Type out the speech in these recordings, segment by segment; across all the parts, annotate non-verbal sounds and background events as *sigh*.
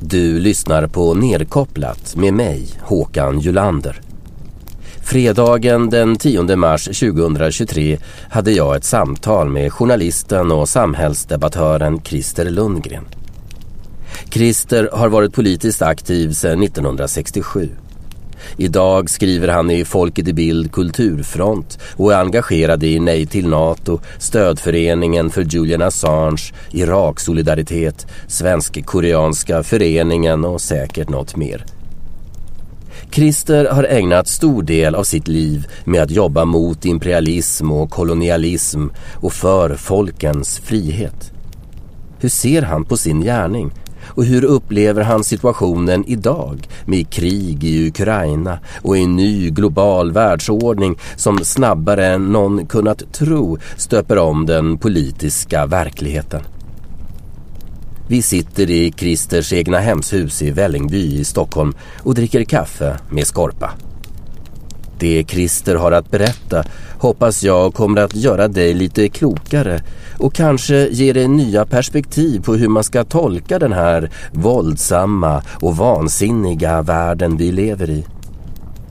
Du lyssnar på Nerkopplat med mig, Håkan Julander. Fredagen den 10 mars 2023 hade jag ett samtal med journalisten och samhällsdebattören Christer Lundgren. Christer har varit politiskt aktiv sedan 1967. Idag skriver han i Folket i Bild Kulturfront och är engagerad i Nej till NATO, Stödföreningen för Julian Assange, Irak-solidaritet, Svensk-koreanska föreningen och säkert något mer. Christer har ägnat stor del av sitt liv med att jobba mot imperialism och kolonialism och för folkens frihet. Hur ser han på sin gärning? Och hur upplever han situationen idag med krig i Ukraina och en ny global världsordning som snabbare än någon kunnat tro stöper om den politiska verkligheten? Vi sitter i Christers egna hemshus i Vällingby i Stockholm och dricker kaffe med Skorpa. Det Christer har att berätta hoppas jag kommer att göra dig lite klokare och kanske ge dig nya perspektiv på hur man ska tolka den här våldsamma och vansinniga världen vi lever i.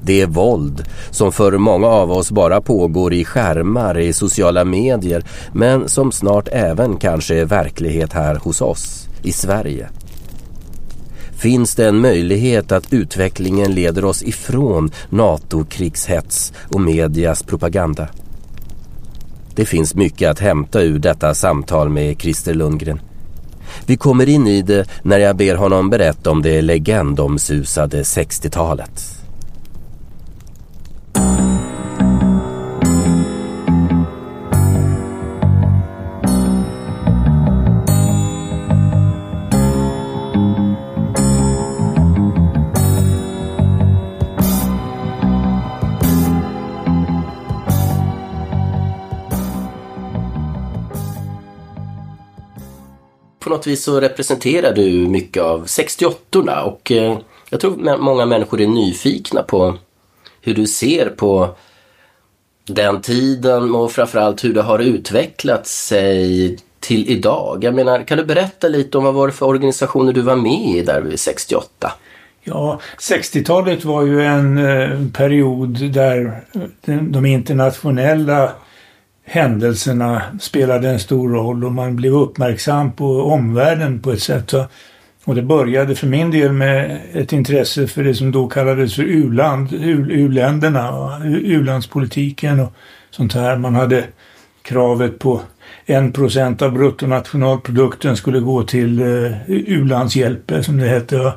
Det är våld som för många av oss bara pågår i skärmar, i sociala medier men som snart även kanske är verklighet här hos oss i Sverige. Finns det en möjlighet att utvecklingen leder oss ifrån NATO-krigshets och medias propaganda? Det finns mycket att hämta ur detta samtal med Christer Lundgren. Vi kommer in i det när jag ber honom berätta om det legendomsusade 60-talet. Något vis så representerar du mycket av 68orna och eh, jag tror många människor är nyfikna på hur du ser på den tiden och framförallt hur det har utvecklat sig till idag. Jag menar, kan du berätta lite om vad var det för organisationer du var med i där vid 68? Ja, 60-talet var ju en eh, period där de internationella händelserna spelade en stor roll och man blev uppmärksam på omvärlden på ett sätt. Och det började för min del med ett intresse för det som då kallades för u-land, u-länderna, u-landspolitiken och sånt här. Man hade kravet på en procent av bruttonationalprodukten skulle gå till eh, u-landshjälp, som det hette.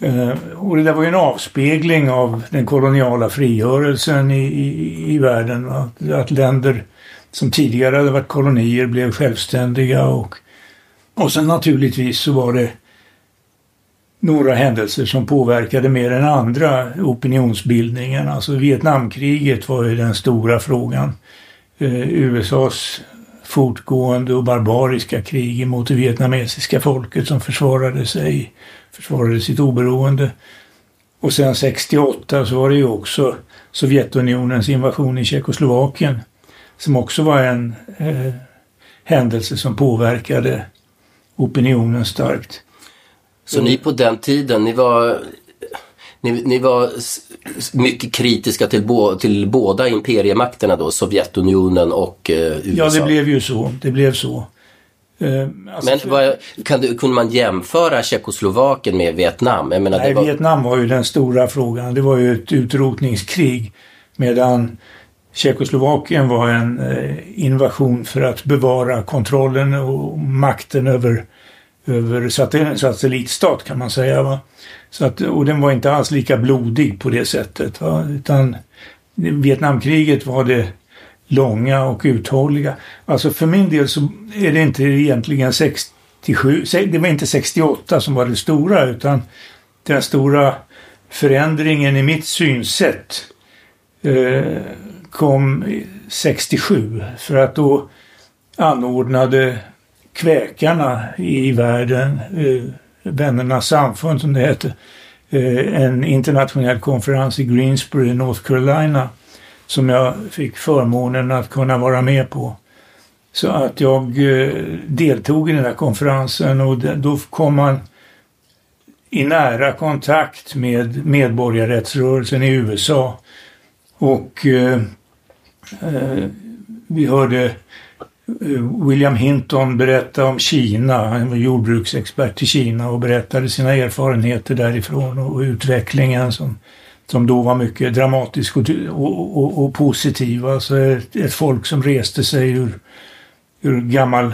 Eh, och det där var ju en avspegling av den koloniala frigörelsen i, i, i världen. Att, att länder som tidigare hade varit kolonier blev självständiga och, och sen naturligtvis så var det några händelser som påverkade mer än andra opinionsbildningen. Alltså Vietnamkriget var ju den stora frågan. Eh, USAs fortgående och barbariska krig mot det vietnamesiska folket som försvarade sig, försvarade sitt oberoende. Och sen 68 så var det ju också Sovjetunionens invasion i Tjeckoslovakien som också var en eh, händelse som påverkade opinionen starkt. Så ni på den tiden, ni var, ni, ni var mycket kritiska till, bo, till båda imperiemakterna då, Sovjetunionen och eh, USA? Ja, det blev ju så. Det blev så. Eh, alltså, Men vad, kan du, kunde man jämföra Tjeckoslovakien med Vietnam? Menar, nej, var... Vietnam var ju den stora frågan. Det var ju ett utrotningskrig. Medan Tjeckoslovakien var en eh, invasion för att bevara kontrollen och makten över, över satellitstat kan man säga. Va? Så att, och den var inte alls lika blodig på det sättet. Va? Utan Vietnamkriget var det långa och uthålliga. Alltså för min del så är det inte egentligen 67, det var inte 68 som var det stora utan den stora förändringen i mitt synsätt eh, kom 67 för att då anordnade kväkarna i världen, eh, Vännernas samfund som det hette, eh, en internationell konferens i Greensboro, North Carolina som jag fick förmånen att kunna vara med på. Så att jag eh, deltog i den här konferensen och då kom man i nära kontakt med medborgarrättsrörelsen i USA. Och eh, Eh, vi hörde eh, William Hinton berätta om Kina. Han var jordbruksexpert i Kina och berättade sina erfarenheter därifrån och utvecklingen som, som då var mycket dramatisk och, och, och, och positiv. Alltså ett, ett folk som reste sig ur, ur gammal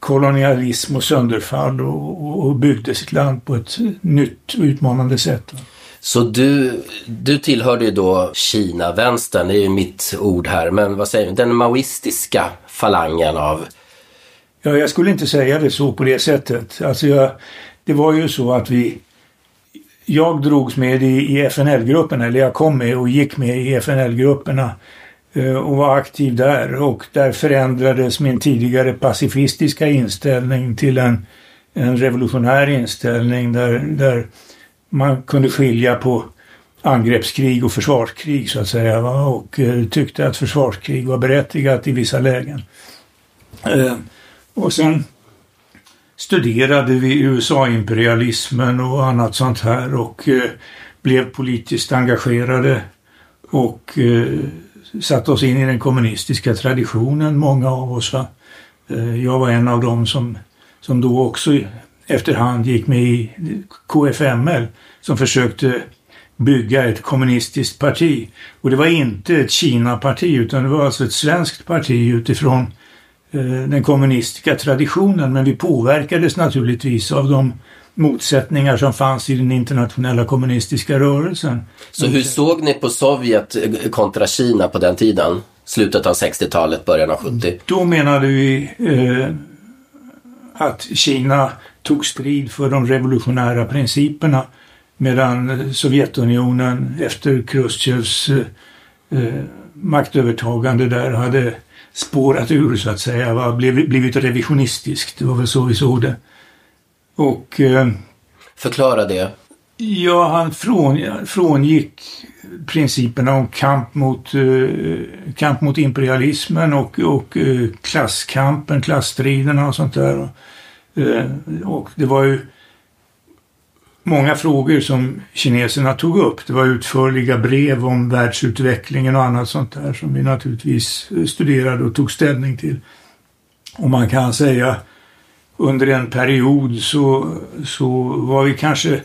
kolonialism och sönderfall och, och byggde sitt land på ett nytt och utmanande sätt. Så du, du tillhörde ju då Kina-vänstern, det är ju mitt ord här, men vad säger du, den maoistiska falangen av... Ja, jag skulle inte säga det så på det sättet. Alltså jag, det var ju så att vi... Jag drogs med i, i FNL-grupperna, eller jag kom med och gick med i FNL-grupperna eh, och var aktiv där och där förändrades min tidigare pacifistiska inställning till en, en revolutionär inställning där, där man kunde skilja på angreppskrig och försvarskrig så att säga va? och eh, tyckte att försvarskrig var berättigat i vissa lägen. Eh, och sen studerade vi USA-imperialismen och annat sånt här och eh, blev politiskt engagerade och eh, satte oss in i den kommunistiska traditionen, många av oss. Va? Eh, jag var en av dem som, som då också efterhand gick med i KFML som försökte bygga ett kommunistiskt parti. Och det var inte ett Kina-parti utan det var alltså ett svenskt parti utifrån eh, den kommunistiska traditionen. Men vi påverkades naturligtvis av de motsättningar som fanns i den internationella kommunistiska rörelsen. Så hur såg ni på Sovjet eh, kontra Kina på den tiden? Slutet av 60-talet, början av 70? Då menade vi eh, att Kina tog strid för de revolutionära principerna medan Sovjetunionen efter Khrushchevs eh, maktövertagande där hade spårat ur så att säga, va? Blivit, blivit revisionistiskt. Det var väl så vi såg det. Och... Eh, Förklara det. Ja, han från, frångick principerna om kamp mot, eh, kamp mot imperialismen och, och eh, klasskampen, klassstriderna och sånt där. Eh, och det var ju många frågor som kineserna tog upp. Det var utförliga brev om världsutvecklingen och annat sånt där som vi naturligtvis studerade och tog ställning till. Och man kan säga under en period så, så var vi kanske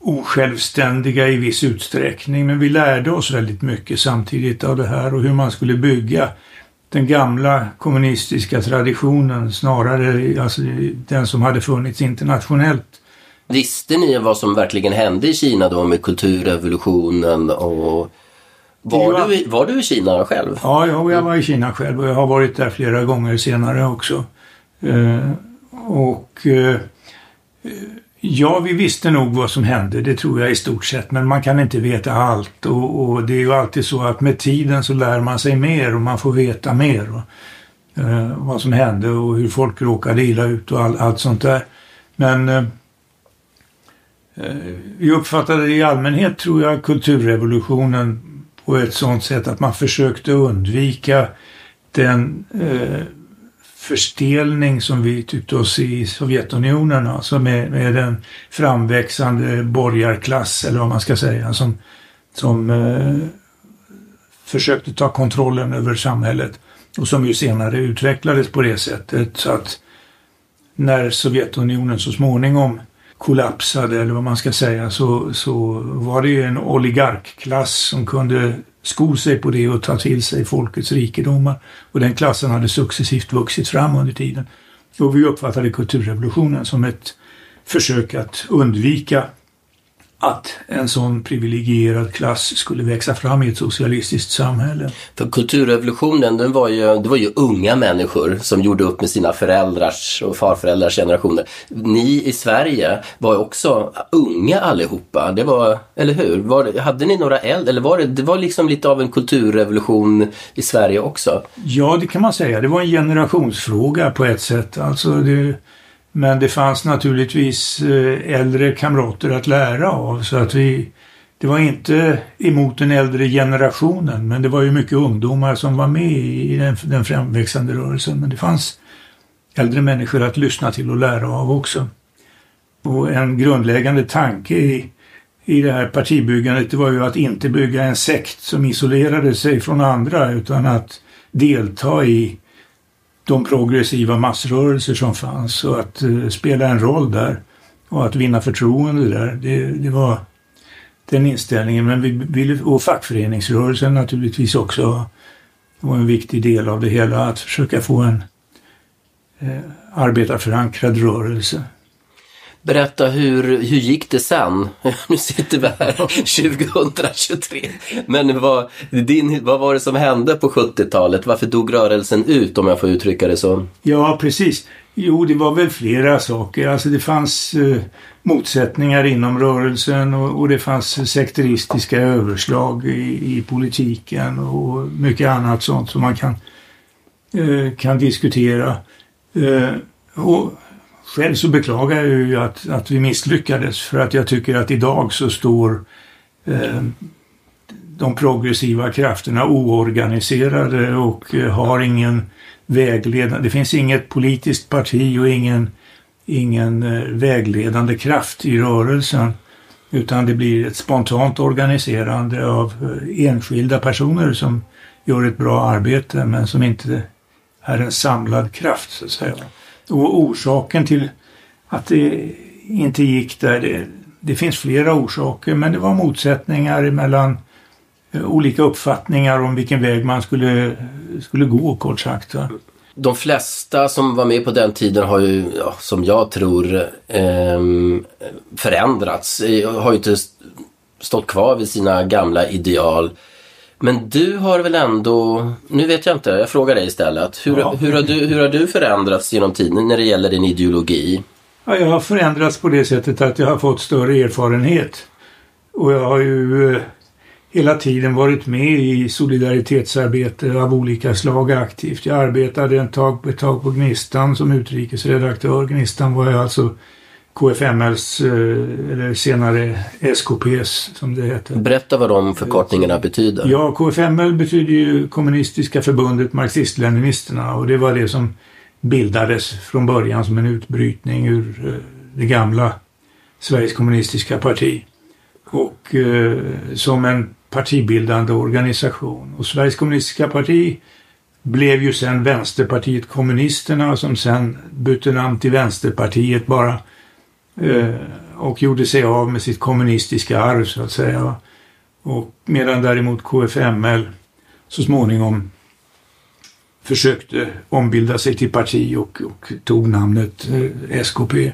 osjälvständiga i viss utsträckning, men vi lärde oss väldigt mycket samtidigt av det här och hur man skulle bygga den gamla kommunistiska traditionen snarare alltså den som hade funnits internationellt. Visste ni vad som verkligen hände i Kina då med kulturrevolutionen och var, var, du, var du i Kina själv? Ja, jag var i Kina själv och jag har varit där flera gånger senare också. Eh, och eh, ja, vi visste nog vad som hände, det tror jag i stort sett, men man kan inte veta allt och, och det är ju alltid så att med tiden så lär man sig mer och man får veta mer. Och, eh, vad som hände och hur folk råkade illa ut och all, allt sånt där. Men eh, eh vi uppfattade i allmänhet, tror jag, kulturrevolutionen på ett sånt sätt att man försökte undvika den eh, förstelning som vi tyckte oss se i Sovjetunionen, alltså med, med en framväxande borgarklass, eller vad man ska säga, som, som eh, försökte ta kontrollen över samhället och som ju senare utvecklades på det sättet så att när Sovjetunionen så småningom kollapsade, eller vad man ska säga, så, så var det ju en oligarkklass som kunde sko sig på det och ta till sig folkets rikedomar. Och den klassen hade successivt vuxit fram under tiden. Och vi uppfattade kulturrevolutionen som ett försök att undvika att en sån privilegierad klass skulle växa fram i ett socialistiskt samhälle. För kulturrevolutionen, den var ju, det var ju unga människor som gjorde upp med sina föräldrars och farföräldrars generationer. Ni i Sverige var också unga allihopa, det var, eller hur? Var, hade ni några äldre, eller var det, det var liksom lite av en kulturrevolution i Sverige också? Ja, det kan man säga. Det var en generationsfråga på ett sätt. Alltså det men det fanns naturligtvis eh, äldre kamrater att lära av så att vi det var inte emot den äldre generationen men det var ju mycket ungdomar som var med i den, den framväxande rörelsen. Men det fanns äldre människor att lyssna till och lära av också. Och en grundläggande tanke i, i det här partibyggandet det var ju att inte bygga en sekt som isolerade sig från andra utan att delta i de progressiva massrörelser som fanns och att eh, spela en roll där och att vinna förtroende där. Det, det var den inställningen. Men vi ville, och fackföreningsrörelsen naturligtvis också var en viktig del av det hela. Att försöka få en eh, arbetarförankrad rörelse. Berätta, hur, hur gick det sen? *laughs* Nu sitter vi här *laughs* 2023. Men vad, din, vad var det som hände på 70-talet? Varför dog rörelsen ut om jag får uttrycka det så? Ja, precis. Jo, det var väl flera saker. Alltså det fanns eh, motsättningar inom rörelsen och, och, det fanns sekteristiska överslag i, i, politiken och mycket annat sånt som man kan, eh, kan diskutera. Eh, och själv så beklagar jag ju att, att vi misslyckades för att jag tycker att idag så står eh, de progressiva krafterna oorganiserade och eh, har ingen vägledande, det finns inget politiskt parti och ingen, ingen eh, vägledande kraft i rörelsen. Utan det blir ett spontant organiserande av eh, enskilda personer som gör ett bra arbete men som inte är en samlad kraft så att säga. Och orsaken till att det inte gick där, det, det finns flera orsaker men det var motsättningar mellan eh, olika uppfattningar om vilken väg man skulle, skulle gå kort sagt. Va? De flesta som var med på den tiden har ju, ja, som jag tror, ehm, eh, förändrats. Har ju inte stått kvar vid sina gamla ideal. Men du har väl ändå, nu vet jag inte, jag frågar dig istället. Hur, ja. hur, har, du, hur har du förändrats genom tiden när det gäller din ideologi? Ja, jag har förändrats på det sättet att jag har fått större erfarenhet. Och jag har ju eh, hela tiden varit med i solidaritetsarbete av olika slag aktivt. Jag arbetade ett tag, ett tag på Gnistan som utrikesredaktör. Gnistan var alltså KFMLs, eh, eller senare SKPs som det heter. Berätta vad de förkortningarna betyder. Ja, KFML betyder ju Kommunistiska förbundet Marxist-Leninisterna och det var det som bildades från början som en utbrytning ur eh, det gamla Sveriges kommunistiska parti. Och eh, som en partibildande organisation. Och Sveriges kommunistiska parti blev ju sen Vänsterpartiet kommunisterna som sen bytte namn till Vänsterpartiet bara. Eh, och gjorde sig av med sitt kommunistiska arv så att säga. Och medan däremot KFML så småningom försökte ombilda sig till parti och, och tog namnet eh, SKP.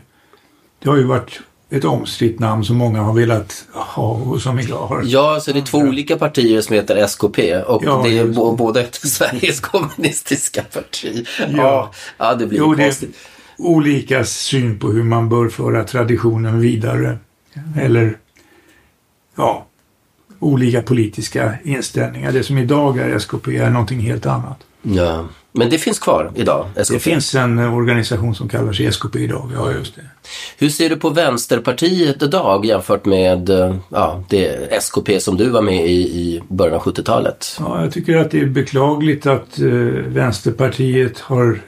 Det har ju varit ett omstritt namn som många har velat ha och som idag har... Ja, så det är två olika partier som heter SKP och ja, det är båda ett *laughs* Sveriges kommunistiska parti. Ja, ja, ja det blir jo, konstigt. Det olika syn på hur man bör föra traditionen vidare. Eller, ja, olika politiska inställningar. Det som idag är SKP är någonting helt annat. Ja. Men det finns kvar idag? SKP. Det finns en organisation som kallar sig SKP idag, ja just det. Hur ser du på Vänsterpartiet idag jämfört med ja, det SKP som du var med i i början av 70-talet? Ja, jag tycker att det är beklagligt att uh, Vänsterpartiet har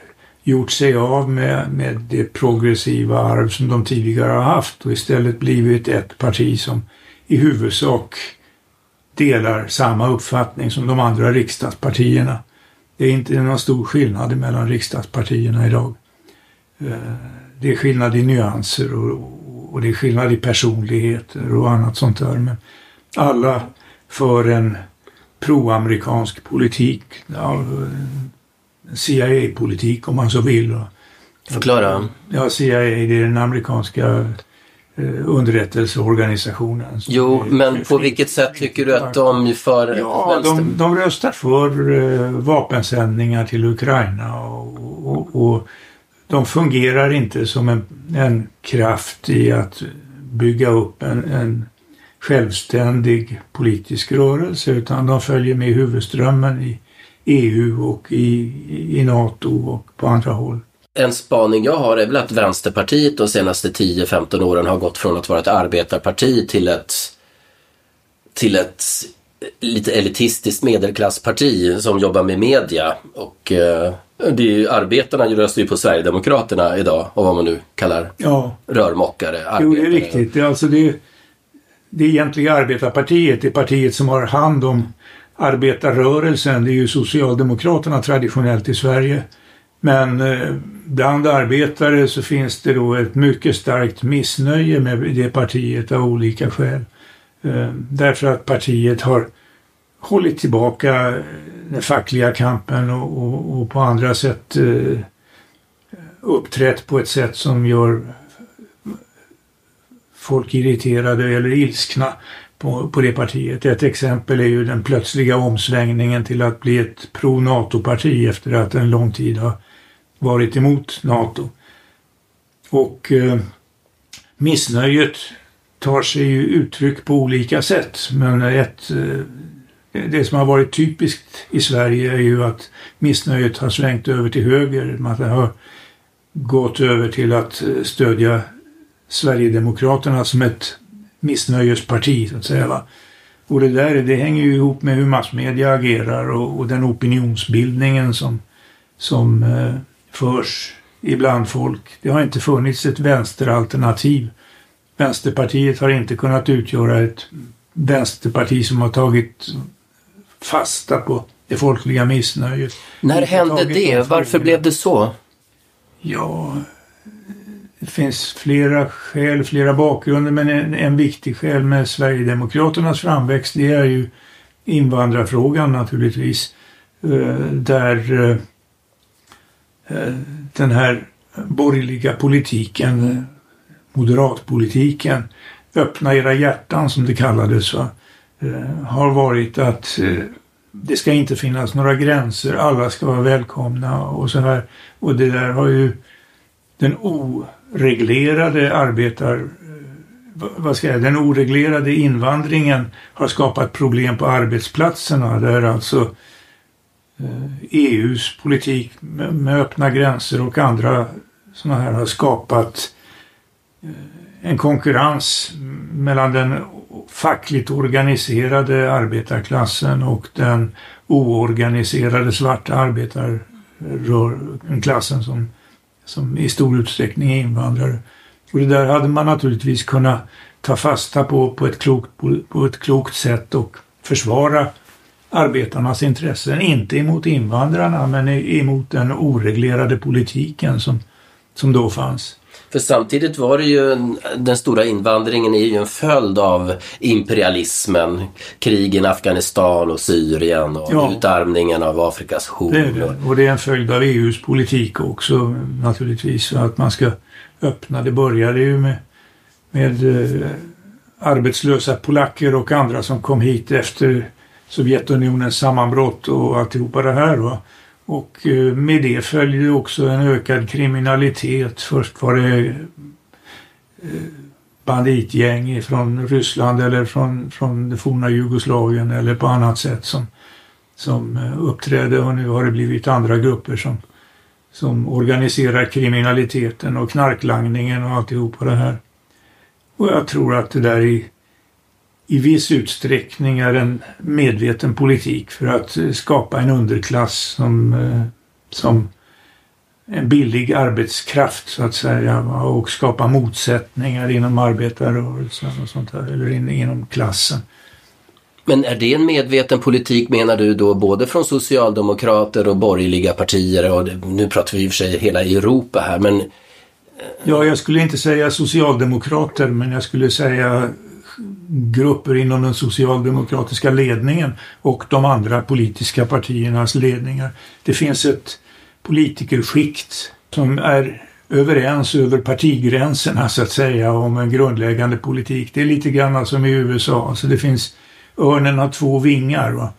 gjort sig av med, med det progressiva arv som de tidigare har haft och istället blivit ett parti som i huvudsak delar samma uppfattning som de andra riksdagspartierna. Det är inte någon stor skillnad mellan riksdagspartierna idag. Eh, det är skillnad i nyanser och, det är skillnad i personligheter och annat sånt där. Men alla för en proamerikansk politik. CIA-politik om man så vill. Förklara. Ja, CIA det är den amerikanska Eh, underrättelseorganisationen. Jo, men på vilket sätt tycker du att de för Ja, de, de röstar för uh, vapensändningar till Ukraina och, och, och, de fungerar inte som en, en kraft i att bygga upp en, en självständig politisk rörelse utan de följer med huvudströmmen i EU och i, i NATO och på andra håll. En spaning jag har är väl att Vänsterpartiet de senaste 10-15 åren har gått från att vara ett arbetarparti till ett, till ett lite elitistiskt medelklassparti som jobbar med media. Och eh, det är ju, arbetarna röstar ju på Sverigedemokraterna idag och vad man nu kallar Ja, rörmokare. jo, det är arbetare. riktigt. Det är alltså det, det egentliga arbetarpartiet, det partiet som har hand om arbetarrörelsen, det är ju Socialdemokraterna traditionellt i Sverige. Men eh, bland arbetare så finns det då ett mycket starkt missnöje med det partiet av olika skäl. Eh, därför att partiet har hållit tillbaka eh, den fackliga kampen och, och, och på andra sätt eh, uppträtt på ett sätt som gör folk irriterade eller ilskna på, på det partiet. Ett exempel är ju den plötsliga omsvängningen till att bli ett pro-NATO-parti efter att en lång tid har varit emot NATO. Och eh, missnöjet tar sig ju uttryck på olika sätt. Men ett, eh, det som har varit typiskt i Sverige är ju att missnöjet har svängt över till höger. Man har gått över till att eh, stödja Sverigedemokraterna som ett missnöjesparti så att säga. Va? Och det där det hänger ju ihop med hur massmedia agerar och, och den opinionsbildningen som, som eh, förs ibland folk. Det har inte funnits ett vänsteralternativ. Vänsterpartiet har inte kunnat utgöra ett vänsterparti som har tagit fasta på det folkliga missnöjet. När hände det? de Varför blev det så? Ja, det finns flera skäl, flera bakgrunder, men en, en viktig skäl med Sverigedemokraternas framväxt det är ju invandrarfrågan naturligtvis. Eh, där eh, eh, den här borgerliga politiken, moderatpolitiken, öppna era hjärtan som det kallades, va? Har varit att det ska inte finnas några gränser, alla ska vara välkomna och så här. Och det där har ju den reglerade arbetar... Eh, vad- ska jag säga? Den oreglerade invandringen har skapat problem på arbetsplatserna där alltså eh, e EUs politik med, öppna gränser och andra sådana här har skapat eh, en konkurrens mellan den fackligt organiserade arbetarklassen och den oorganiserade svarta arbetarklassen som, som i stor utsträckning är invandrare. Och det där hade man naturligtvis kunnat ta fasta på på ett klokt, på ett klokt sätt och försvara arbetarnas intressen. Inte emot invandrarna men emot den oreglerade politiken som, som då fanns. För samtidigt var det ju en, den stora invandringen är ju en följd av imperialismen. Krigen i Afghanistan och Syrien och Ja. utarmningen av Afrikas horn. Det är det. Och det är en följd av EUs politik också naturligtvis. Att man ska öppna. Det började ju med, med eh, arbetslösa polacker och andra som kom hit efter Sovjetunionens sammanbrott och alltihopa det här. Va? Och eh, med det följde också en ökad kriminalitet. Först var det eh, banditgäng från Ryssland eller från, från det forna Jugoslavien eller på annat sätt som, som eh, uppträdde och nu har det blivit andra grupper som, som organiserar kriminaliteten och knarklangningen och alltihopa det här. Och jag tror att det där i, i viss utsträckning är en medveten politik för att eh, skapa en underklass som, eh, som en billig arbetskraft så att säga och skapa motsättningar inom arbetarrörelsen och sånt där, eller in, inom klassen. Men är det en medveten politik menar du då både från socialdemokrater och borgerliga partier och nu pratar vi i och för sig hela Europa här men Ja, jag skulle inte säga socialdemokrater, men jag skulle säga grupper inom den socialdemokratiska ledningen och de andra politiska partiernas ledningar. Det finns ett politikerskikt som är överens över partigränserna så att säga om en grundläggande politik. Det är lite grann som i USA, alltså det finns örnen har två vingar. Va?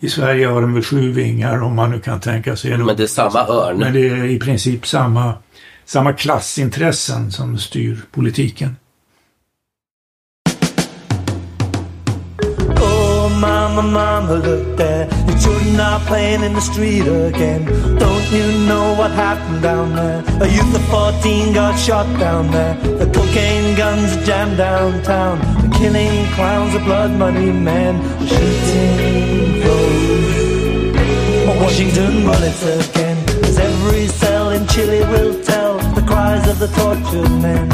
I Sverige har de väl sju vingar om man nu kan tänka sig. Men det är samma örn. Men det är i princip samma, samma klassintressen som styr politiken. Mama, mama, look there. The children are playing in the street again. Don't you know what happened down there? A youth of 14 got shot down there. The cocaine guns are jammed downtown. The killing clowns, a blood money man, shooting flows. Washington bullets again, as every cell in Chile will tell the cries of the tortured men.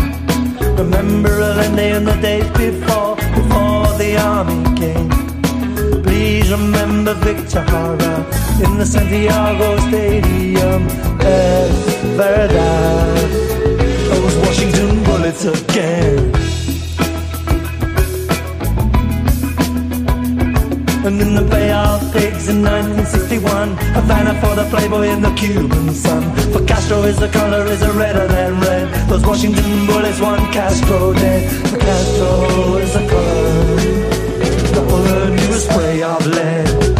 Remember Allende in the days before, before the army came. Please remember Victor Hara in the Santiago Stadium. Es verdad, those Washington bullets again. And in the Bay of Pigs in 1961, Havana for the Playboy and the Cuban sun. For Castro is the color is a redder than red. Those Washington bullets want Castro dead. For Castro is the color, the bullet new spray of lead.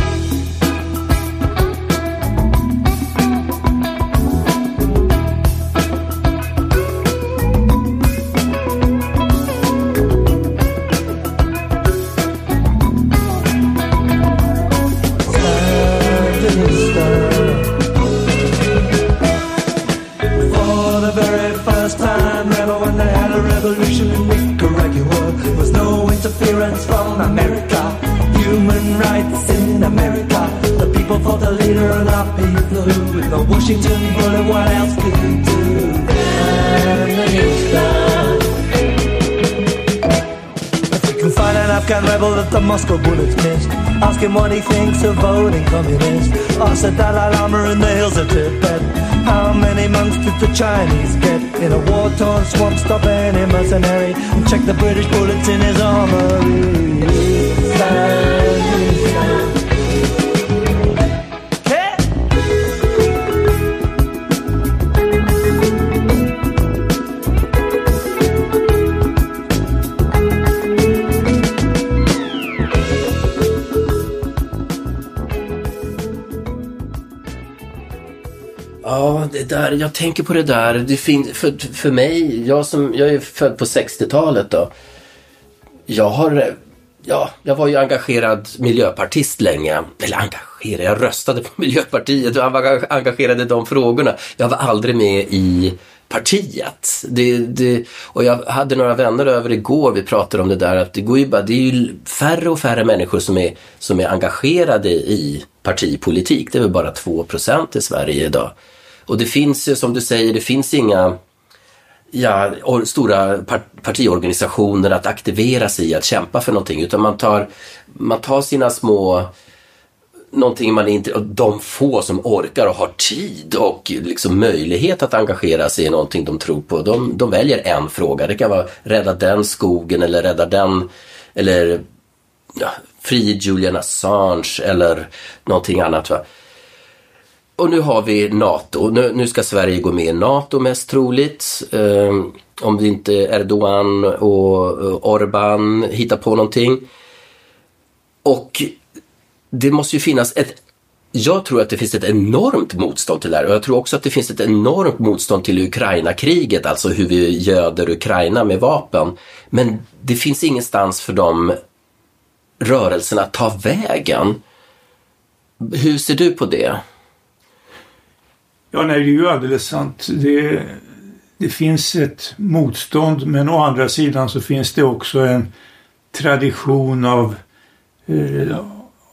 The Washington bullet, what else could he do? Sandinista. If we can find an Afghan rebel that the Moscow bullets missed, ask him what he thinks of voting communist. Ask the Dalai Lama in the hills of Tibet. How many monks did the Chinese get in a war-torn swamp? Stop any mercenary and check the British bullets in his armory. Okay. Det där, jag tänker på det där. Det fin- för, för mig, jag som jag är född på 60-talet då. Jag har, ja, jag var ju engagerad miljöpartist länge. Eller engagerad, jag röstade på *laughs* Miljöpartiet och var engagerad i de frågorna. Jag var aldrig med i partiet. Det, det, och jag hade några vänner över igår, vi pratade om det där att det går ju bara, det är ju färre och färre människor som är, som är engagerade i partipolitik. Det är väl bara 2% i Sverige idag. Och det finns ju, som du säger, det finns inga ja, or, stora par, partiorganisationer att aktivera sig i, att kämpa för någonting. Utan man tar, man tar sina små någonting man inte, och de få som orkar och har tid och liksom möjlighet att engagera sig i någonting de tror på, de, de väljer en fråga. Det kan vara rädda den skogen eller rädda den, eller ja, fri Julian Assange eller någonting annat. Va? Och nu har vi NATO. Nu, nu ska Sverige gå med i NATO mest troligt. Eh, om det inte Erdogan och och Orban hittar på någonting. Och det måste ju finnas ett jag tror att det finns ett enormt motstånd till det här och jag tror också att det finns ett enormt motstånd till Ukraina-kriget, alltså hur vi göder Ukraina med vapen. Men det finns ingenstans för de rörelserna att ta vägen. Hur ser du på det? Ja, nej, det är ju alldeles sant. Det, det finns ett motstånd men å andra sidan så finns det också en tradition av, eh,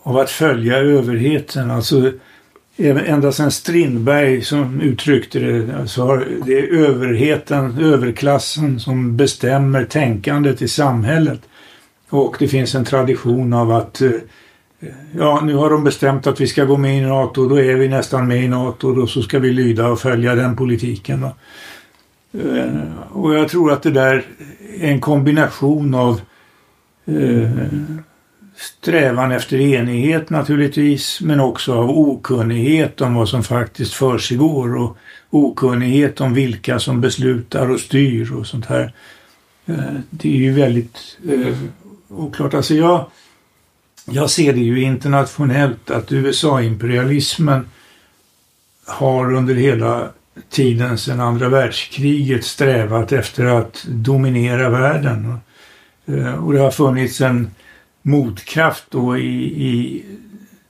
av att följa överheten. Alltså ända sedan Strindberg som uttryckte det så har det är överheten, överklassen som bestämmer tänkandet i samhället. Och det finns en tradition av att eh, Ja, nu har de bestämt att vi ska gå med i NATO. Då är vi nästan med i NATO. Då så ska vi lyda och följa den politiken. Eh, och jag tror att det där är en kombination av eh, strävan efter enighet naturligtvis, men också av okunnighet om vad som faktiskt försiggår och okunnighet om vilka som beslutar och styr och sånt här. Eh, Det är ju väldigt eh, oklart. Alltså jag, jag ser det ju internationellt att USA-imperialismen har under hela tiden sedan andra världskriget strävat efter att dominera världen. Eh, och det har funnits en motkraft då i, i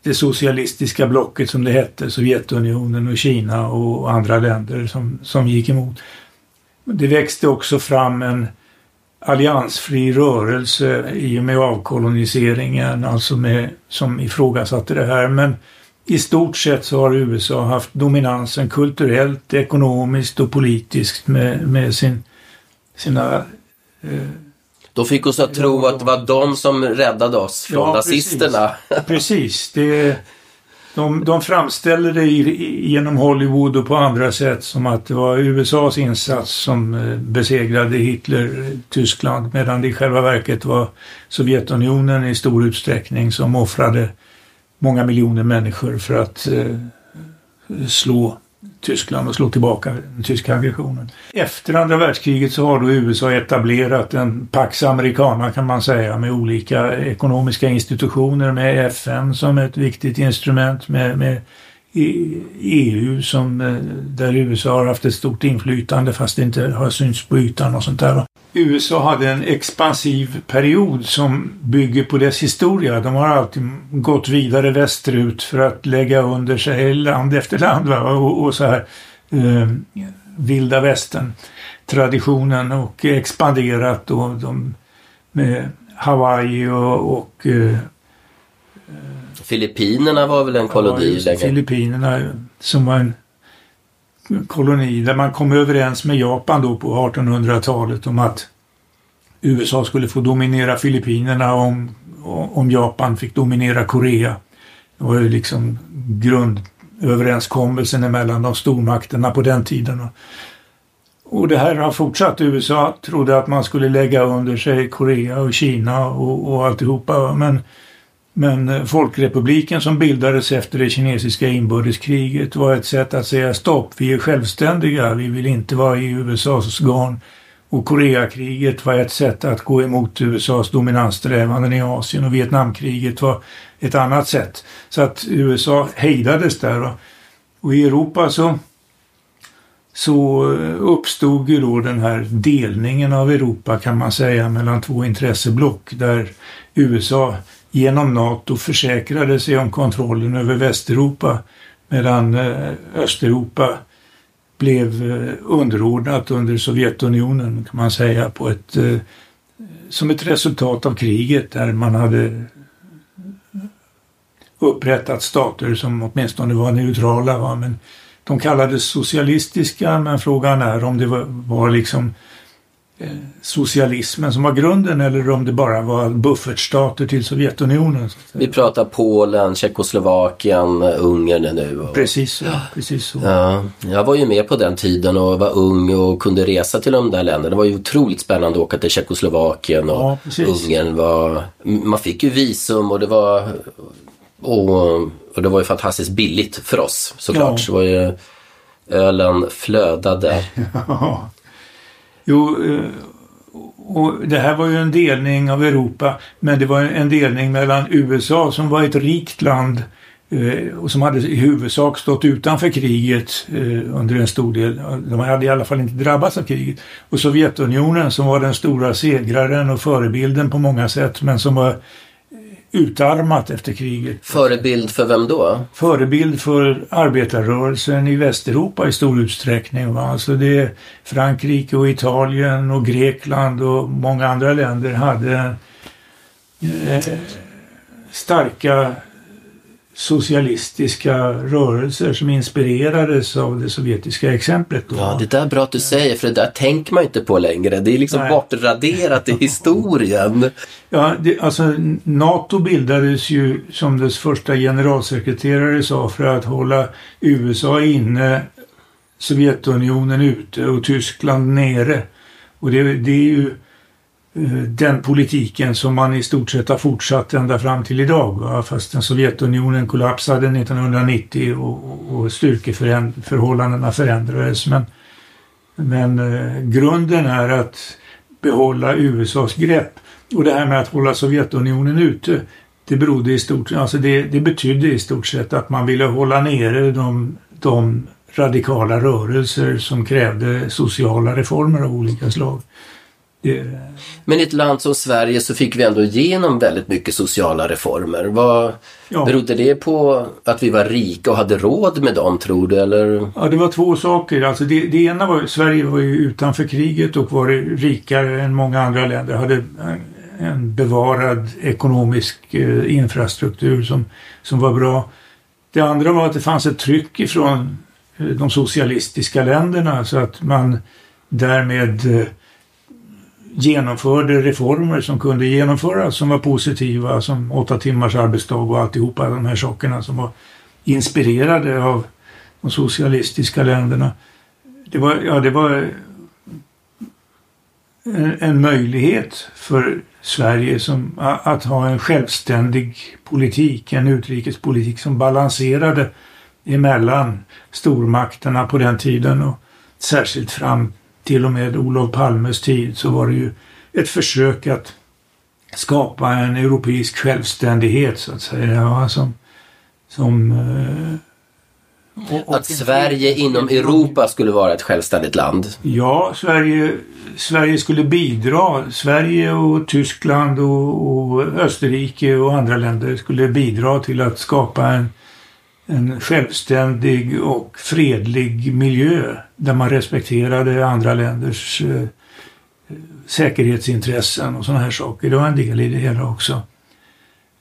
det socialistiska blocket som det hette, Sovjetunionen och Kina och andra länder som, som gick emot. Det växte också fram en alliansfri rörelse i och med avkoloniseringen, alltså med, som ifrågasatte det här. Men i stort sett så har USA haft dominansen kulturellt, ekonomiskt och politiskt med, med sin, sina eh, de fick oss att tro att det var de som räddade oss från ja, nazisterna. Precis, precis. Det, *laughs* de, de framställer det i, genom Hollywood och på andra sätt som att det var USAs insats som eh, besegrade Hitler, Tyskland, medan det i själva verket var Sovjetunionen i stor utsträckning som offrade många miljoner människor för att eh, slå Tyskland och slå tillbaka den tyska aggressionen. Efter andra världskriget så har då USA etablerat en Pax Americana kan man säga med olika ekonomiska institutioner med FN som ett viktigt instrument med, med EU som, eh, där USA har haft ett stort inflytande fast det inte har synts på ytan och sånt där. USA hade en expansiv period som bygger på dess historia. De har alltid gått vidare västerut för att lägga under sig land efter land va? Och, och så här eh, vilda västern traditionen och expanderat och de, med Hawaii och, och eh, Filippinerna var väl en koloni? Filippinerna som var en koloni där man kom överens med Japan då på 1800-talet om att USA skulle få dominera Filippinerna om, om Japan fick dominera Korea. Det var ju liksom grundöverenskommelsen mellan de stormakterna på den tiden. Och det här har fortsatt. USA trodde att man skulle lägga under sig Korea och Kina och, och alltihopa. Men men eh, Folkrepubliken som bildades efter det kinesiska inbördeskriget var ett sätt att säga stopp, vi är självständiga, vi vill inte vara i USAs garn. Och Koreakriget var ett sätt att gå emot USAs dominanssträvanden i Asien och Vietnamkriget var ett annat sätt. Så att USA hejdades där. Och i Europa så, så eh, uppstod ju då den här delningen av Europa kan man säga mellan två intresseblock där USA genom NATO försäkrade sig om kontrollen över Västeuropa medan eh, Östeuropa blev eh, underordnat under Sovjetunionen kan man säga på ett, eh, som ett resultat av kriget där man hade upprättat stater som åtminstone var neutrala. Va? Men de kallades socialistiska men frågan är om det var, var liksom Eh, socialismen som var grunden eller om det bara var buffertstater till Sovjetunionen. Vi pratar Polen, Tjeckoslovakien, Ungern nu. Och... Precis så. Precis så. Ja, jag var ju med på den tiden och var ung och kunde resa till de där länderna. Det var ju otroligt spännande att åka till Tjeckoslovakien och ja, Ungern. Var... Man fick ju visum och det var och, och det var ju fantastiskt billigt för oss såklart. Ja. Så var ju ölen flödade. *laughs* Ja. Jo, eh, och det här var ju en delning av Europa, men det var en delning mellan USA som var ett rikt land eh, och som hade i huvudsak stått utanför kriget eh, under en stor del. De hade i alla fall inte drabbats av kriget. Och Sovjetunionen som var den stora segraren och förebilden på många sätt, men som var utarmat efter kriget. Förebild för vem då? Förebild för arbetarrörelsen i Västeuropa i stor utsträckning. Va? Alltså det Frankrike och Italien och Grekland och många andra länder hade eh, starka socialistiska rörelser som inspirerades av det sovjetiska exemplet. Då. Ja, det där är bra att du säger för det där tänker man inte på längre. Det är liksom Nej. bortraderat i historien. *laughs* Ja, det, alltså NATO bildades ju som dess första generalsekreterare sa för att hålla USA inne, Sovjetunionen ute och Tyskland nere. Och det, det är ju Eh, den politiken som man i stort sett har fortsatt ända fram till idag. Fast Sovjetunionen kollapsade 1990 och, och styrkeförhållandena förändrades. Men, men eh, grunden är att behålla USAs grepp. Och det här med att hålla Sovjetunionen ute, det, berodde i stort, alltså det, det betydde i stort sett att man ville hålla nere de, de radikala rörelser som krävde sociala reformer av olika slag. Men i ett land som Sverige så fick vi ändå igenom väldigt mycket sociala reformer. Vad Ja. Berodde det på att vi var rika och hade råd med dem tror du? Eller? Ja, det var två saker. Alltså det, det ena var Sverige var ju utanför kriget och var rikare än många andra länder. Hade en, en bevarad ekonomisk eh, infrastruktur som, som var bra. Det andra var att det fanns ett tryck ifrån eh, de socialistiska länderna så att man därmed eh, genomförde reformer som kunde genomföras som var positiva som åtta timmars arbetsdag och alltihopa de här sakerna som var inspirerade av de socialistiska länderna. Det var, ja, det var en, en möjlighet för Sverige som, att ha en självständig politik, en utrikespolitik som balanserade emellan stormakterna på den tiden och särskilt fram till och med Olof Palmes tid så var det ju ett försök att skapa en europeisk självständighet så att säga. Ja, som, som, eh, och- och Att Sverige frihet- inom Europa skulle vara ett självständigt land? Ja, Sverige, Sverige skulle bidra. Sverige och Tyskland och, och Österrike och andra länder skulle bidra till att skapa en, en självständig och fredlig miljö där man respekterade andra länders eh, säkerhetsintressen och sådana här saker. Det var en del i det hela också.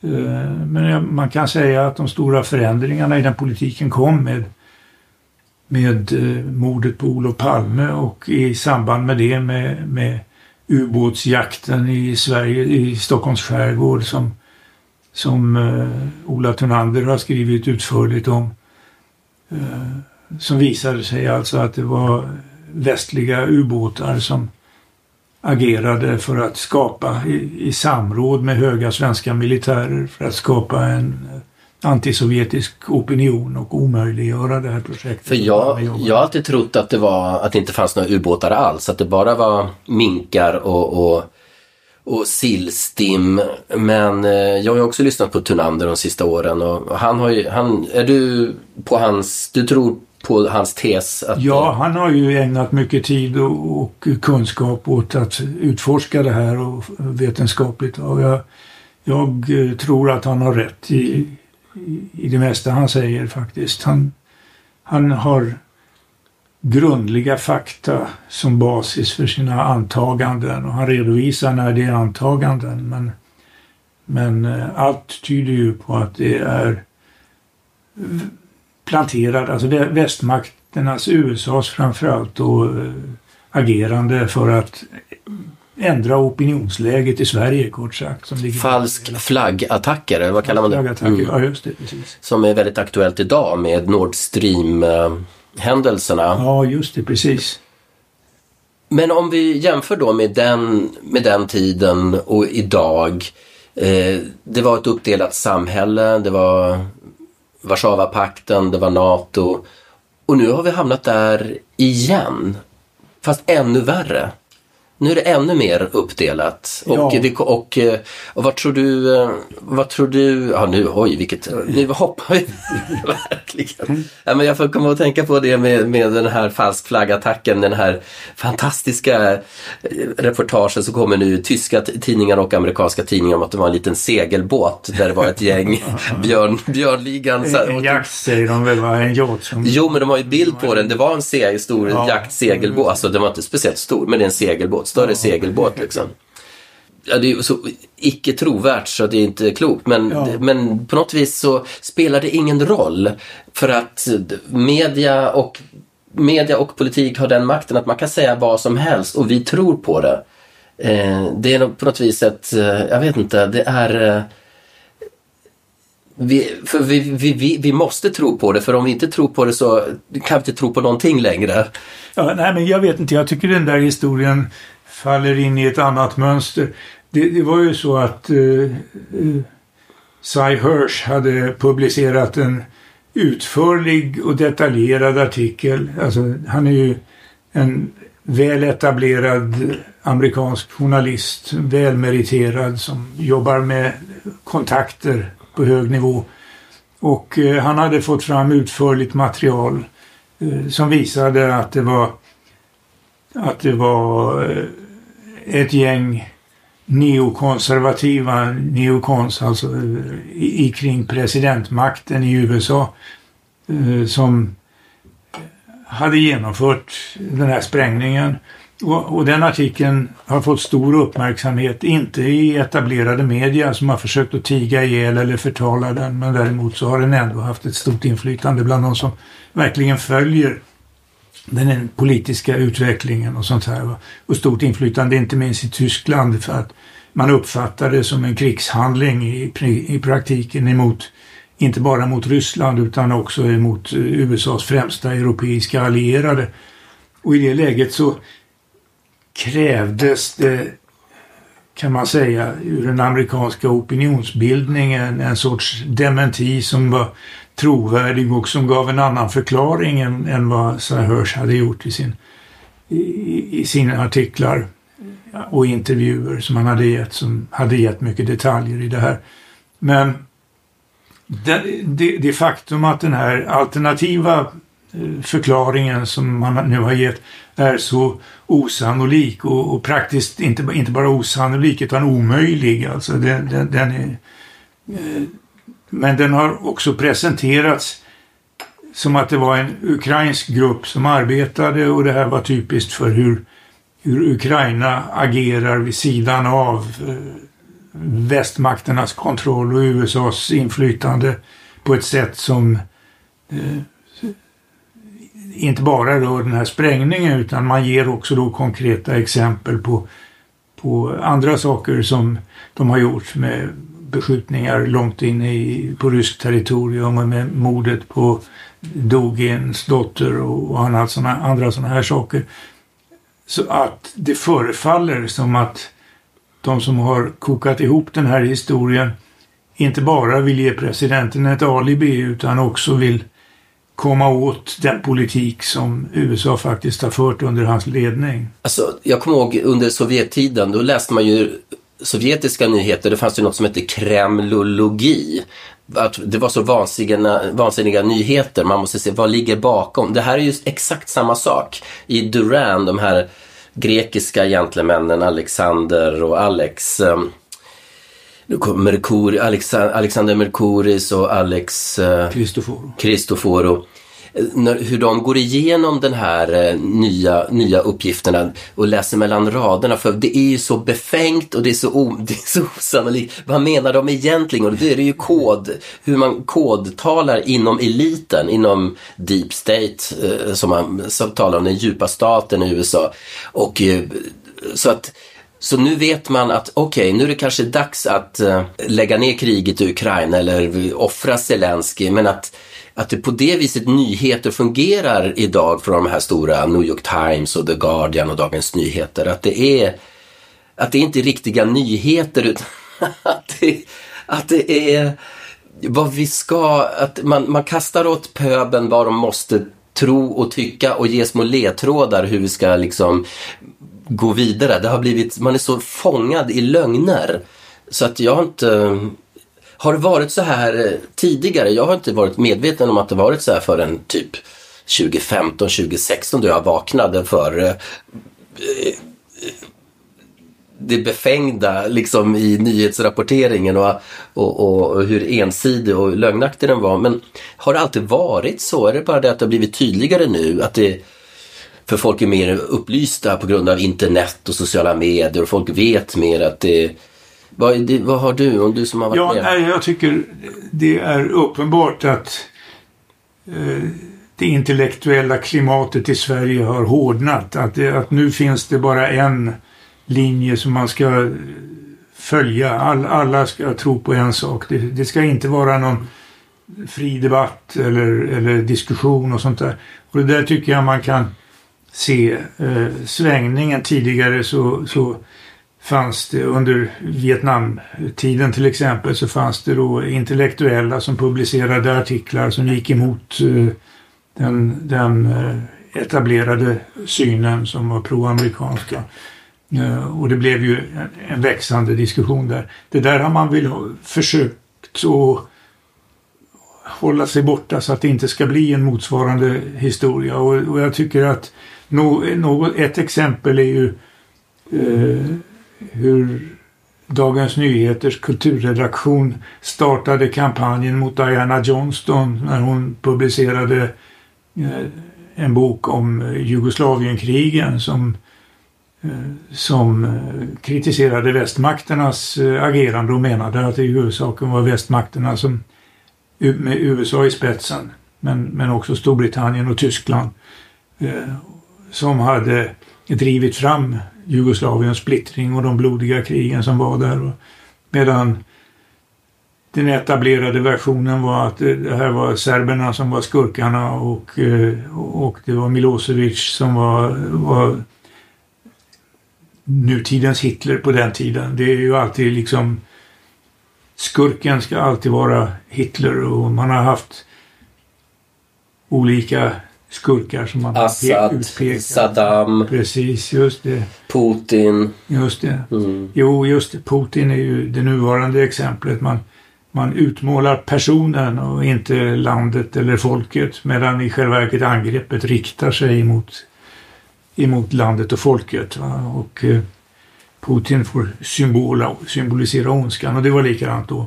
Eh, men man kan säga att de stora förändringarna i den politiken kom med med eh, mordet på Olof Palme och i samband med det med, med ubåtsjakten i Sverige, i Stockholms skärgård som, som eh, Ola Thunander har skrivit utförligt om. Eh, som visade sig alltså att det var västliga ubåtar som agerade för att skapa i, i samråd med höga svenska militärer för att skapa en eh, antisovjetisk opinion och omöjliggöra det här projektet. För jag, jag har alltid trott att det, var, att det inte fanns några ubåtar alls, att det bara var minkar och, och, och sillstim. Men eh, jag har också lyssnat på Thunander de sista åren och han har ju, han, är du på hans, du tror på hans tes? Att, Ja, han har ju ägnat mycket tid och, och kunskap åt att utforska det här och vetenskapligt. Och jag, jag eh, tror att han har rätt i, i, i det mesta han säger faktiskt. Han, han har grundliga fakta som basis för sina antaganden och han redovisar när det är antaganden. Men, men eh, allt tyder ju på att det är planterad, alltså vä- västmakternas, USAs framförallt då eh, agerande för att ändra opinionsläget i Sverige kort sagt. Som Falsk flaggattacker, eller vad kallar man det? Flaggattacker, Mm. Ja, just det. Precis. Som är väldigt aktuellt idag med Nord Stream-händelserna. Ja, just det. Precis. Men om vi jämför då med den, med den tiden och idag. Eh, det var ett uppdelat samhälle, det var Warszawapakten, det var NATO. Och nu har vi hamnat där igen. Fast ännu värre. Nu är det ännu mer uppdelat. Och, Ja. det, och, eh, och vad tror du, eh, vad tror du, ja nu, oj vilket, nu hoppar vi *laughs* verkligen. Ja, men jag får komma att tänka på det med, med den här falsk flaggattacken, den här fantastiska eh, reportagen som kommer nu i tyska tidningar och amerikanska tidningar om att det var en liten segelbåt där det var ett gäng *laughs* björn, björnligan. så- En jakt säger de väl? En yacht som... Jo, men de har ju bild på den. Det var en se- stor Ja. jaktsegelbåt. Alltså, den var inte speciellt stor, men det är en segelbåt. Större segelbåt liksom. Ja, det är så icke trovärt så det är inte klokt. Men, Ja. men på något vis så spelar det ingen roll. För att media och, media och politik har den makten att man kan säga vad som helst och vi tror på det. Eh, det är på något vis ett, eh, jag vet inte, det är eh, vi, för vi, vi, vi, vi måste tro på det, för om vi inte tror på det så kan vi inte tro på någonting längre. Ja, nej, men jag vet inte. Jag tycker den där historien faller in i ett annat mönster. Det, det var ju så att eh, eh, Cy Hirsch hade publicerat en utförlig och detaljerad artikel. Alltså, han är ju en väl etablerad amerikansk journalist, välmeriterad som jobbar med kontakter på hög nivå. Och eh, han hade fått fram utförligt material eh, som visade att det var att det var eh, ett gäng neokonservativa, neokons alltså i, i kring presidentmakten i USA eh, som hade genomfört den här sprängningen. Och, och, den artikeln har fått stor uppmärksamhet, inte i etablerade media som har försökt att tiga ihjäl eller förtala den, men däremot så har den ändå haft ett stort inflytande bland de som verkligen följer den politiska utvecklingen och sånt här. Och stort inflytande inte minst i Tyskland för att man uppfattar det som en krigshandling i, i praktiken emot, inte bara mot Ryssland utan också emot eh, USAs främsta europeiska allierade. Och i det läget så krävdes det, kan man säga, ur den amerikanska opinionsbildningen en sorts dementi som var trovärdig och som gav en annan förklaring än, än vad Hörs hade gjort i, sin, i, i sina artiklar och intervjuer som han hade gett, som hade gett mycket detaljer i det här. Men det, det, det faktum att den här alternativa eh, förklaringen som man nu har gett är så osannolik och, och praktiskt inte, inte bara osannolik utan omöjlig. Alltså den, den, den är, eh, men den har också presenterats som att det var en ukrainsk grupp som arbetade och det här var typiskt för hur, hur Ukraina agerar vid sidan av eh, västmakternas kontroll och USAs inflytande på ett sätt som eh, inte bara rör den här sprängningen utan man ger också då konkreta exempel på, på andra saker som de har gjort med beskjutningar långt in i, på ryskt territorium och med mordet på Dugins dotter och, och annat såna, andra sådana här saker. Så att det förefaller som att de som har kokat ihop den här historien inte bara vill ge presidenten ett alibi utan också vill komma åt den politik som USA faktiskt har fört under hans ledning. Alltså, jag kommer ihåg under Sovjettiden, då läste man ju sovjetiska nyheter, det fanns ju något som hette kremlologi. Att det var så vansinniga, vansinniga nyheter, man måste se vad ligger bakom. Det här är ju exakt samma sak. I Duran, de här grekiska gentlemännen Alexander och Alex ehm, Merkur, Alexander Merkuris och Alex Cristoforo. När, hur de går igenom den här eh, nya, nya uppgifterna och läser mellan raderna. För det är ju så befängt och det är så, o, *laughs* det är så osannolikt. Vad menar de egentligen? Och då är det ju kod, hur man kodtalar inom eliten, inom deep state, eh, som man som talar om den djupa staten i USA. Och eh, så att så nu vet man att okej, okay, nu är det kanske dags att uh, lägga ner kriget i Ukraina eller offra Zelensky, men att att det på det viset nyheter fungerar idag från de här stora New York Times och The Guardian och Dagens Nyheter. Att det är, att det inte är riktiga nyheter utan *laughs* att det, att det är vad vi ska, att man, man kastar åt pöben vad de måste tro och tycka och ge små ledtrådar hur vi ska liksom gå vidare. Det har blivit, man är så fångad i lögner. Så att jag har inte har det varit så här eh, tidigare? Jag har inte varit medveten om att det varit så här förrän typ 2015, 2016 då jag vaknade för eh, eh, det befängda liksom i nyhetsrapporteringen och, och, och, hur ensidig och lögnaktig den var. Men har det alltid varit så? Är det bara det att det har blivit tydligare nu? Att det, för folk är mer upplysta på grund av internet och sociala medier och folk vet mer att det vad, det, vad har du, om du som har varit ja, med? Nej, jag tycker det är uppenbart att eh, det intellektuella klimatet i Sverige har hårdnat. Att, det, att nu finns det bara en linje som man ska följa. All, alla ska tro på en sak. Det, det, ska inte vara någon fri debatt eller, eller diskussion och sånt där. Och det där tycker jag man kan se eh, svängningen tidigare så, så fanns det under Vietnamtiden till exempel så fanns det då intellektuella som publicerade artiklar som gick emot eh, den, den eh, etablerade synen som var proamerikanska. Eh, och det blev ju en växande diskussion där. Det där har man väl försökt att hålla sig borta så att det inte ska bli en motsvarande historia. Och, och jag tycker att no, no, ett exempel är ju eh, hur Dagens Nyheters kulturredaktion startade kampanjen mot Diana Johnston när hon publicerade eh, en bok om eh, Jugoslavienkrigen som, eh, som kritiserade västmakternas agerande och menade att det i huvudsaken var västmakterna som med USA i spetsen men, men också Storbritannien och Tyskland som hade drivit fram Jugoslaviens splittring och de blodiga krigen som var där. Medan den etablerade versionen var att eh, det här var serberna som var skurkarna och, eh, och det var Milosevic som var, var nutidens Hitler på den tiden. Det är ju alltid liksom skurken ska alltid vara Hitler och man har haft olika skurkar som man Assad, utpekat. Saddam. Precis, just det. Putin. Just det. Mm. Jo, just det. Putin är ju det nuvarande exemplet. Man, man utmålar personen och inte landet eller folket medan i själva verket angreppet riktar sig emot, emot landet och folket. Va? Och eh, Putin får symbola, symbolisera ondskan och det var likadant då.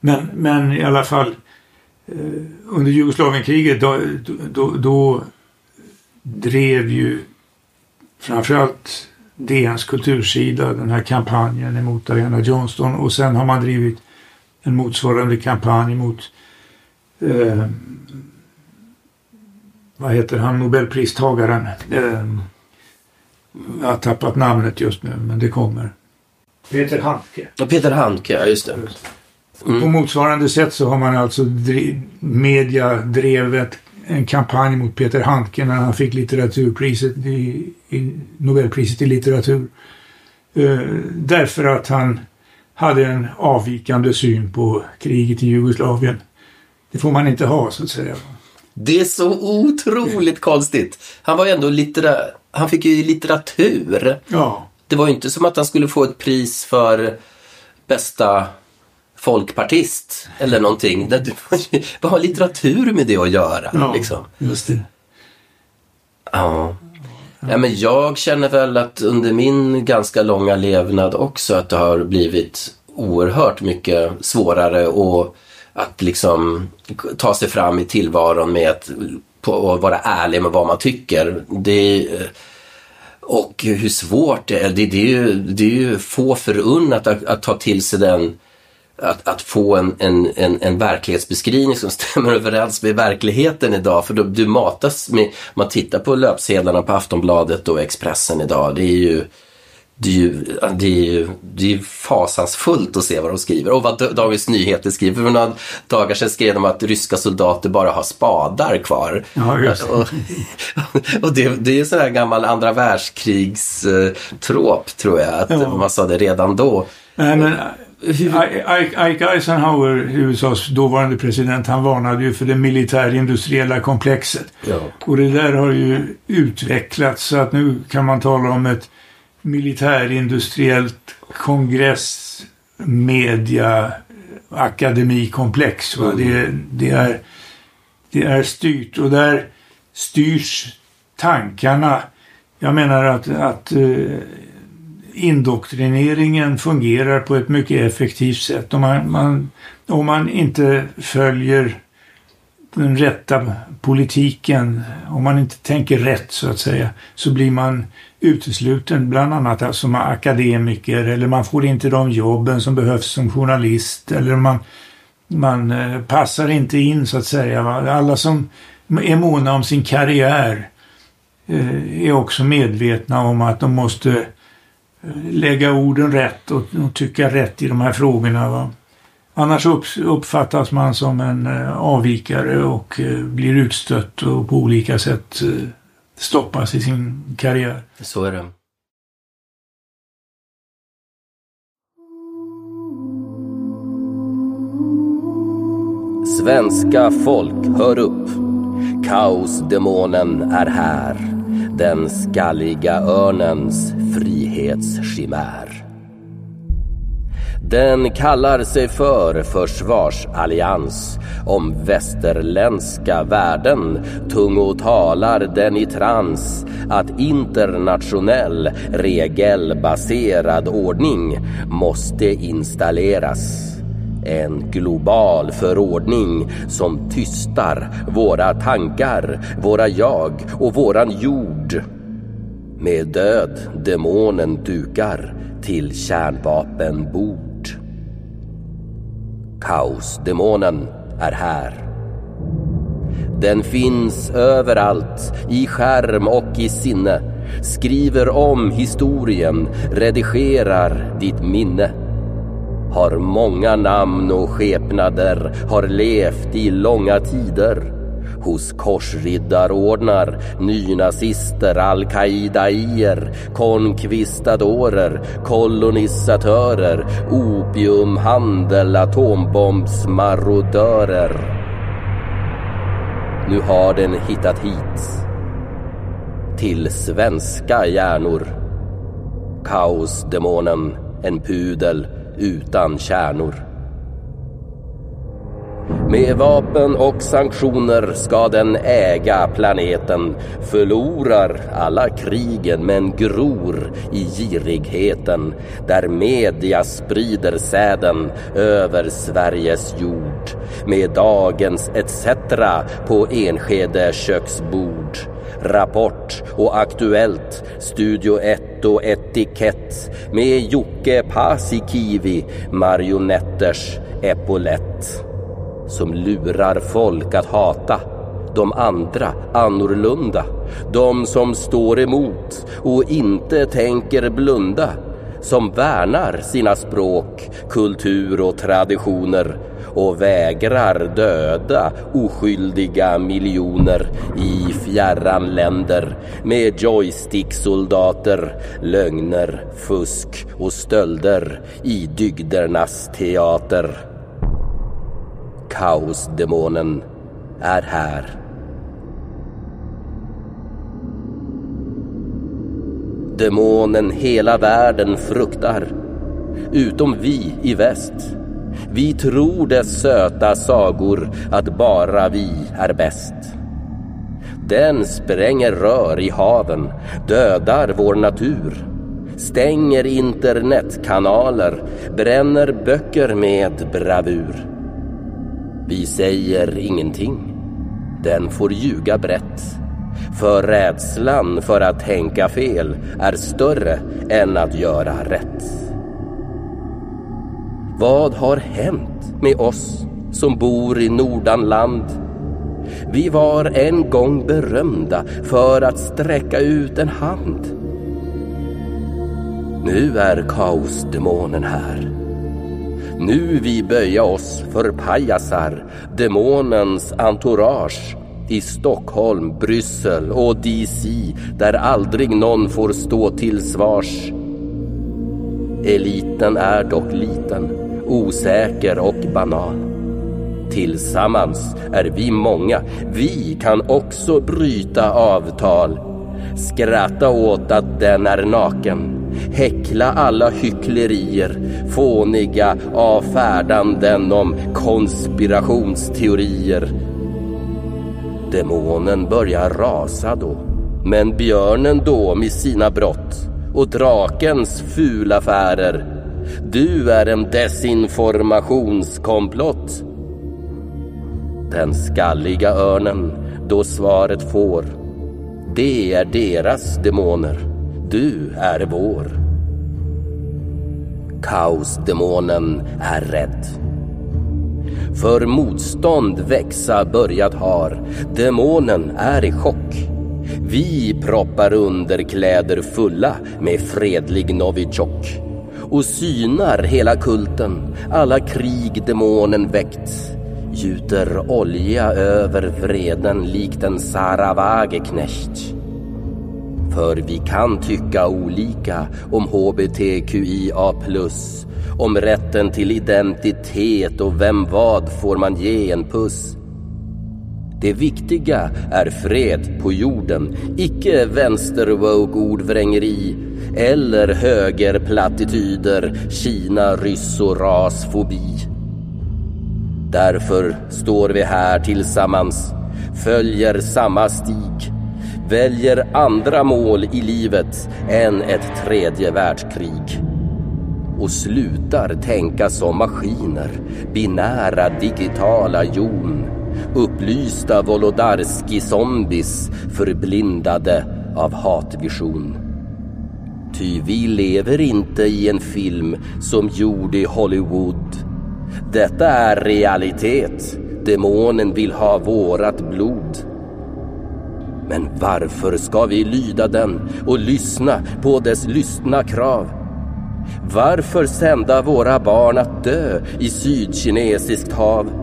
Men, men i alla fall under Jugoslavienkriget då, då, då drev ju framförallt DNs kultursida den här kampanjen emot Diana Johnston och sen har man drivit en motsvarande kampanj mot eh, vad heter han, Nobelpristagaren. Eh, jag har tappat namnet just nu men det kommer. Peter Handke. Ja, Peter Handke, ja just det. Just. Mm. På motsvarande sätt så har man alltså driv, media drevet en kampanj mot Peter Handke när han fick litteraturpriset i, i Nobelpriset i litteratur. Uh, därför att han hade en avvikande syn på kriget i Jugoslavien. Det får man inte ha så att säga. Det är så otroligt konstigt. Han var ju ändå littera... Han fick ju litteratur. Ja. Det var ju inte som att han skulle få ett pris för bästa folkpartist eller någonting. Där du, vad har litteratur med det att göra? Ja, liksom? just det. Ja. ja. men jag känner väl att under min ganska långa levnad också att det har blivit oerhört mycket svårare och att liksom ta sig fram i tillvaron med att på, vara ärlig med vad man tycker. Det, och hur svårt det är. Det, det, är, ju, det är ju få förunnat att, att ta till sig den att, att få en, en, en, en verklighetsbeskrivning som *laughs* stämmer överens med verkligheten idag. För då, du matas med, man tittar på löpsedlarna på Aftonbladet och Expressen idag. Det är ju det är ju, det är ju det är fasansfullt att se vad de skriver och vad Dagens Nyheter skriver. För några dagar sedan skrev de att ryska soldater bara har spadar kvar. Ja, just och, och det, det är sån här gammal andra världskrigs-trop tror jag, att ja. man sa det redan då. Nej, men Ike Eisenhower, USAs dåvarande president, han varnade ju för det militärindustriella komplexet. Ja. Och det där har ju utvecklats så att nu kan man tala om ett militärindustriellt kongress media akademikomplex. Mm. Det, det, är, det är styrt och där styrs tankarna. Jag menar att, att uh, indoktrineringen fungerar på ett mycket effektivt sätt. Om man, man, om man inte följer den rätta politiken, om man inte tänker rätt så att säga, så blir man utesluten bland annat alltså som akademiker eller man får inte de jobben som behövs som journalist eller man, man eh, passar inte in så att säga. Alla som är måna om sin karriär eh, är också medvetna om att de måste lägga orden rätt och, och tycka rätt i de här frågorna. Va? Annars upp, uppfattas man som en eh, avvikare och eh, blir utstött och på olika sätt eh, stoppas i sin karriär. Så är det. Svenska folk, hör upp! Kaosdemonen är här den skalliga örnens frihetschimär. Den kallar sig för försvarsallians om västerländska värden tungo talar den i trans att internationell regelbaserad ordning måste installeras. En global förordning som tystar våra tankar, våra jag och våran jord. Med död demonen dukar till kärnvapenbord. Kaosdemonen är här. Den finns överallt, i skärm och i sinne. Skriver om historien, redigerar ditt minne. Har många namn och skepnader, har levt i långa tider hos korsriddarordnar, nynazister, al-Qaidaier, konkvistadorer, kolonisatörer, opiumhandel, atombombsmarodörer. Nu har den hittat hit. Till svenska hjärnor. Kaosdemonen, en pudel utan kärnor. Med vapen och sanktioner ska den äga planeten. Förlorar alla krigen men gror i girigheten. Där media sprider säden över Sveriges jord. Med dagens ETC på Enskede köksbord. Rapport och Aktuellt, Studio 1 och Etikett med Jocke Paasikivi, marionetters epolett som lurar folk att hata de andra annorlunda. De som står emot och inte tänker blunda. Som värnar sina språk, kultur och traditioner och vägrar döda oskyldiga miljoner i fjärran länder med joysticksoldater, lögner, fusk och stölder i dygdernas teater. Kaosdemonen är här. Demonen hela världen fruktar, utom vi i väst. Vi tror dess söta sagor att bara vi är bäst. Den spränger rör i haven, dödar vår natur, stänger internetkanaler, bränner böcker med bravur. Vi säger ingenting. Den får ljuga brett. För rädslan för att tänka fel är större än att göra rätt. Vad har hänt med oss som bor i Nordanland? Vi var en gång berömda för att sträcka ut en hand. Nu är kaosdemonen här nu vi böja oss för pajasar, demonens entourage i Stockholm, Bryssel och DC där aldrig någon får stå till svars. Eliten är dock liten, osäker och banal. Tillsammans är vi många, vi kan också bryta avtal. Skratta åt att den är naken häckla alla hycklerier, fåniga avfärdanden om konspirationsteorier. Demonen börjar rasa då, men björnen då med sina brott och drakens fula affärer. Du är en desinformationskomplott. Den skalliga örnen då svaret får. Det är deras demoner du är vår. Kaosdemonen är rädd. För motstånd växa börjat har. Demonen är i chock. Vi proppar underkläder fulla med fredlig Novichok och synar hela kulten, alla krig demonen väckt gjuter olja över vreden likt en Saravageknecht. För vi kan tycka olika om hbtqia+, om rätten till identitet och vem vad får man ge en puss. Det viktiga är fred på jorden, icke vänsterwoke ordvrängeri eller högerplattityder, Kina, ryss och rasfobi. Därför står vi här tillsammans, följer samma stig, väljer andra mål i livet än ett tredje världskrig och slutar tänka som maskiner, binära digitala jon, upplysta Wolodarski-zombies förblindade av hatvision. Ty vi lever inte i en film som gjord i Hollywood. Detta är realitet. Demonen vill ha vårat blod. Men varför ska vi lyda den och lyssna på dess lystna krav? Varför sända våra barn att dö i sydkinesiskt hav?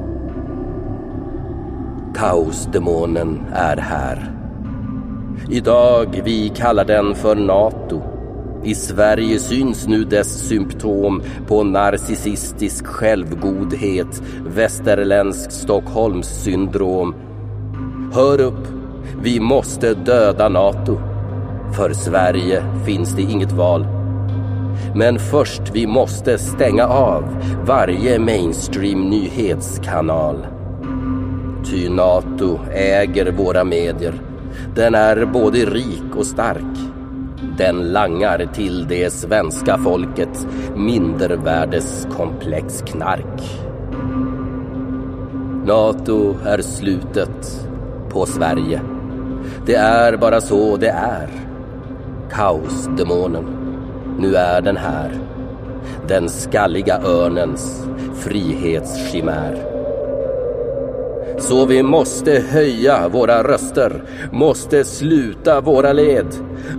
Kaosdemonen är här. Idag vi kallar den för NATO. I Sverige syns nu dess symptom på narcissistisk självgodhet, västerländsk Stockholmssyndrom. Hör upp, vi måste döda NATO. För Sverige finns det inget val. Men först vi måste stänga av varje mainstream nyhetskanal. Ty NATO äger våra medier. Den är både rik och stark. Den langar till det svenska folket mindervärdeskomplex knark. NATO är slutet på Sverige. Det är bara så det är. Kaosdemonen. Nu är den här. Den skalliga örnens frihetschimär. Så vi måste höja våra röster, måste sluta våra led,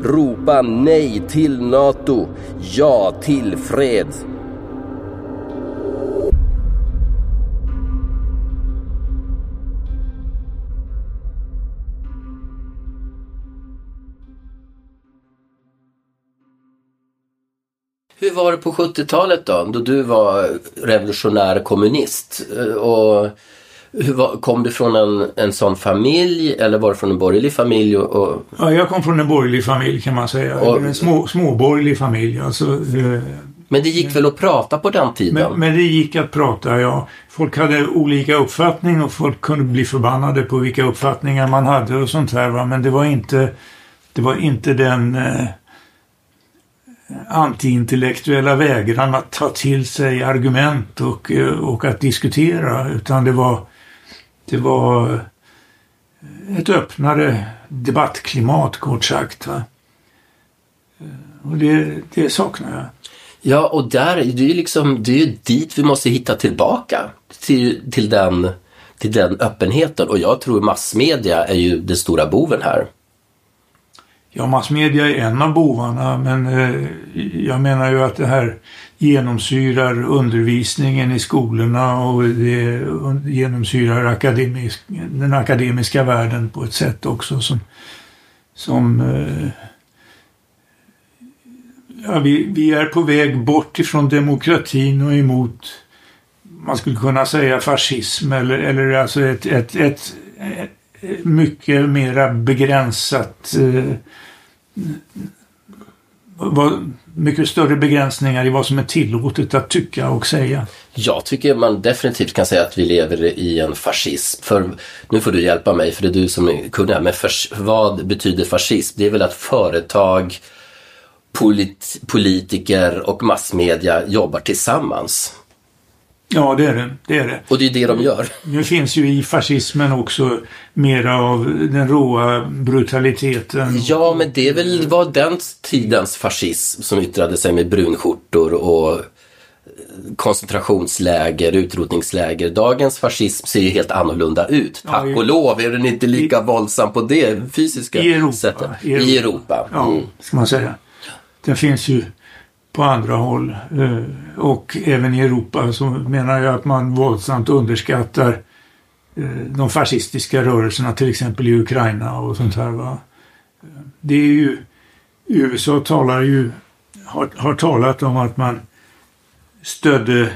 ropa nej till NATO, ja till fred. Hur var det på 70-talet då, då du var revolutionär kommunist? Eh, och hur kom du från en, en sån familj eller var du från en borgerlig familj? Och, och... Ja, jag kom från en borgerlig familj kan man säga. Och- En små, småborgerlig familj. Alltså, eh, Men det gick väl att prata på den tiden? men, men det gick att prata, ja. Folk hade olika uppfattning och folk kunde bli förbannade på vilka uppfattningar man hade och sånt här. Va? Men det var inte, det var inte den eh, antiintellektuella vägran att ta till sig argument och, eh, och att diskutera. Utan det var, det var eh, ett öppnare debattklimat kort sagt. Va? Eh, och det, det saknar jag. Ja, och där, det är ju liksom, det är dit vi måste hitta tillbaka. Till, till, den, till den öppenheten. Och jag tror massmedia är ju den stora boven här. Ja, massmedia är en av bovarna, men eh, jag menar ju att det här genomsyrar undervisningen i skolorna och det genomsyrar akademisk, den akademiska världen på ett sätt också som, som eh, ja, vi, vi är på väg bort ifrån demokratin och emot man skulle kunna säga fascism eller, eller alltså ett, ett, ett, ett mycket mera begränsat eh, vad, mycket större begränsningar i vad som är tillåtet att tycka och säga. Jag tycker man definitivt kan säga att vi lever i en fascism. För, nu får du hjälpa mig, för det är du som är kunnig här. Men fas, vad betyder fascism? Det är väl att företag, polit, politiker och massmedia jobbar tillsammans. Ja, det är det. det, är det. Och det är det de gör. Nu finns ju i fascismen också mera av den råa brutaliteten. Ja, men det är väl var den tidens fascism som yttrade sig med brunskjortor och koncentrationsläger, utrotningsläger. Dagens fascism ser ju helt annorlunda ut. Tack Ja, i- och lov är den inte lika våldsam på det fysiska I Europa. sättet. I I Europa. Europa. Ja, Mm. ska man säga. Den finns ju på andra håll. Eh, och även i Europa så menar jag att man våldsamt underskattar eh, de fascistiska rörelserna, till exempel i Ukraina och sånt här. Va? Det är ju, USA talar ju, har, har talat om att man stödde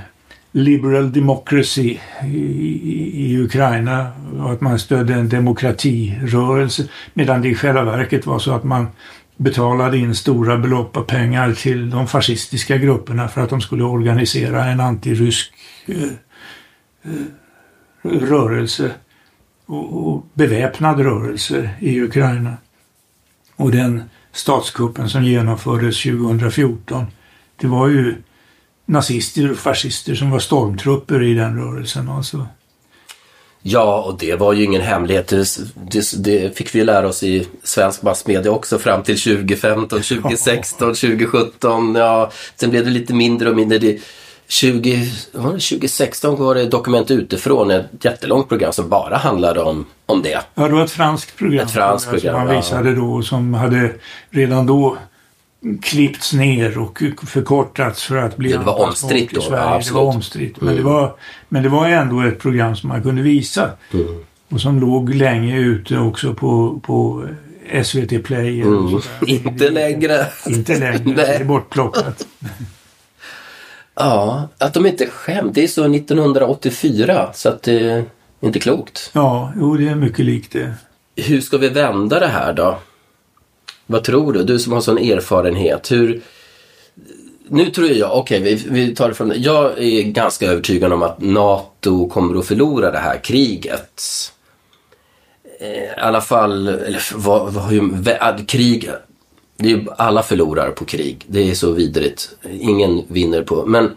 liberal democracy i, i, i Ukraina och att man stödde en demokratirörelse medan det i själva verket var så att man betalade in stora belopp av pengar till de fascistiska grupperna för att de skulle organisera en antirysk eh, eh, rörelse och, och beväpnad rörelse i Ukraina. Och den statskuppen som genomfördes 2014, det var ju nazister och fascister som var stormtrupper i den rörelsen. Alltså. Ja, och det var ju ingen hemlighet. Det, det, det, fick vi ju lära oss i svensk massmedia också fram till 2015, 2016, 2017. Ja, sen blev det lite mindre och mindre. Det, 20, 2016 var det Dokument utifrån, ett jättelångt program som bara handlade om, om det. Ja, det var ett franskt program. Ett franskt program, Som man visade då som hade redan då klippts ner och förkortats för att bli Det var omstritt då, ja, Det var omstritt. Men, mm. det var, men det var ändå ett program som man kunde visa. Mm. Och som låg länge ute också på, på SVT Play. Mm. *laughs* Inte längre. Inte längre, *laughs* det är bortplockat. *laughs* ja, att de inte skämt. Det är så 1984 så att det är inte klokt. Ja, jo det är mycket likt det. Hur ska vi vända det här då? Vad tror du? Du som har sån erfarenhet. Hur... Nu tror jag, okej okay, vi, vi tar det från Jag är ganska övertygad om att NATO kommer att förlora det här kriget. Eh, I alla fall, eller vad, vad, krig, det är, alla förlorar på krig. Det är så vidrigt. Ingen vinner på, men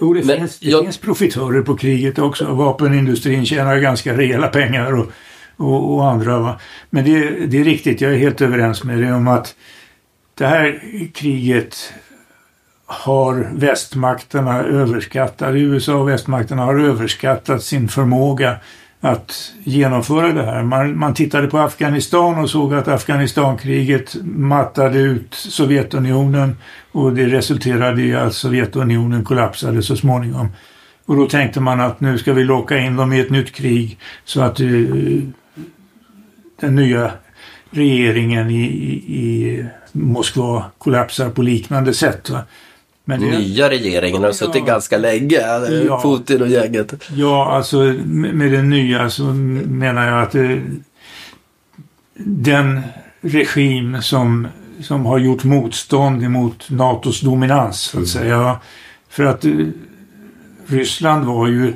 Jo, det, men, finns, det jag, finns profitörer på kriget också. Vapenindustrin tjänar ganska rejäla pengar och och, och andra. Va? Men det, det är riktigt, jag är helt överens med dig om att det här kriget har västmakterna överskattat, USA och västmakterna har överskattat sin förmåga att genomföra det här. Man, man tittade på Afghanistan och såg att Afghanistankriget mattade ut Sovjetunionen och det resulterade i att Sovjetunionen kollapsade så småningom. Och då tänkte man att nu ska vi locka in dem i ett nytt krig så att uh, den nya regeringen i, i Moskva kollapsar på liknande sätt. Va? Men det, nya regeringen har suttit ja, ganska länge, ja, Putin och gänget. Ja, alltså med den nya så menar jag att det, den regim som, som har gjort motstånd mot NATOs dominans, så att mm. säga. För att eh, Ryssland var ju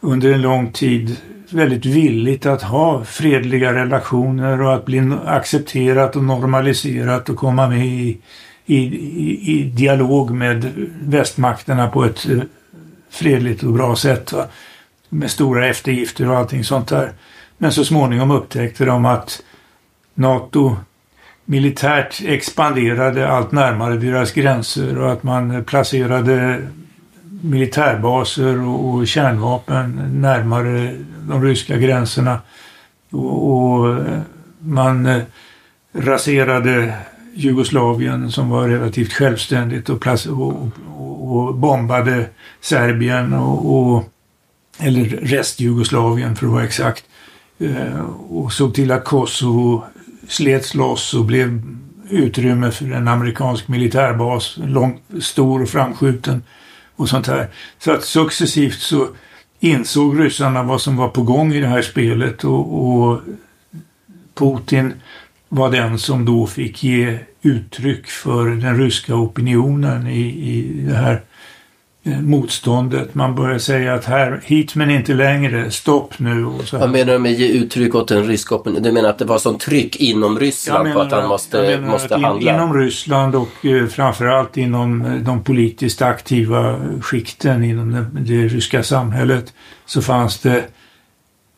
under en lång tid väldigt villigt att ha fredliga relationer och att bli accepterat och normaliserat och komma med i, i, i, i dialog med västmakterna på ett eh, fredligt och bra sätt. Va? Med stora eftergifter och allting sånt där. Men så småningom upptäckte de att NATO militärt expanderade allt närmare deras gränser och att man placerade militärbaser och, och kärnvapen närmare de ryska gränserna. Och, och man eh, raserade Jugoslavien som var relativt självständigt och, och, och bombade Serbien och, eller restjugoslavien för att vara exakt. Eh, och såg till att Kosovo slets loss och blev utrymme för en amerikansk militärbas, lång, stor och framskjuten och sånt här. Så att successivt så insåg ryssarna vad som var på gång i det här spelet och, och Putin var den som då fick ge uttryck för den ryska opinionen i, i det här motståndet. Man börjar säga att här, hit men inte längre, stopp nu. Och så Vad menar du med ge uttryck åt en rysk opinion? Du menar att det var sånt tryck inom Ryssland på att han måste, måste in, handla? Inom Ryssland och eh, framförallt inom eh, de politiskt aktiva skikten inom det, det ryska samhället så fanns det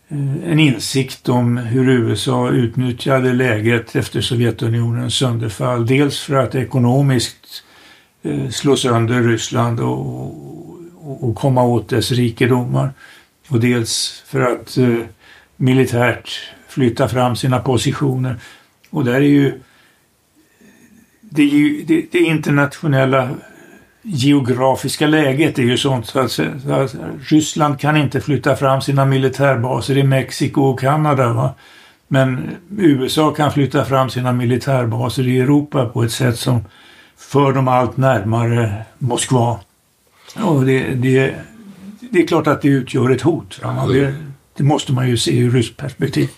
eh, en insikt om hur USA utnyttjade läget efter Sovjetunionens sönderfall. Dels för att ekonomiskt Eh, Eh, slå sönder Ryssland och, och, komma åt dess rikedomar. Och dels för att eh, militärt flytta fram sina positioner. Och där är ju det, det, det internationella geografiska läget är ju sånt så att, så att, Ryssland kan inte flytta fram sina militärbaser i Mexiko och Kanada. Va? Men USA kan flytta fram sina militärbaser i Europa på ett sätt som för dem allt närmare Moskva. Och det, det, det är klart att det utgör ett hot. Det, det måste man ju se ur ryskt perspektiv.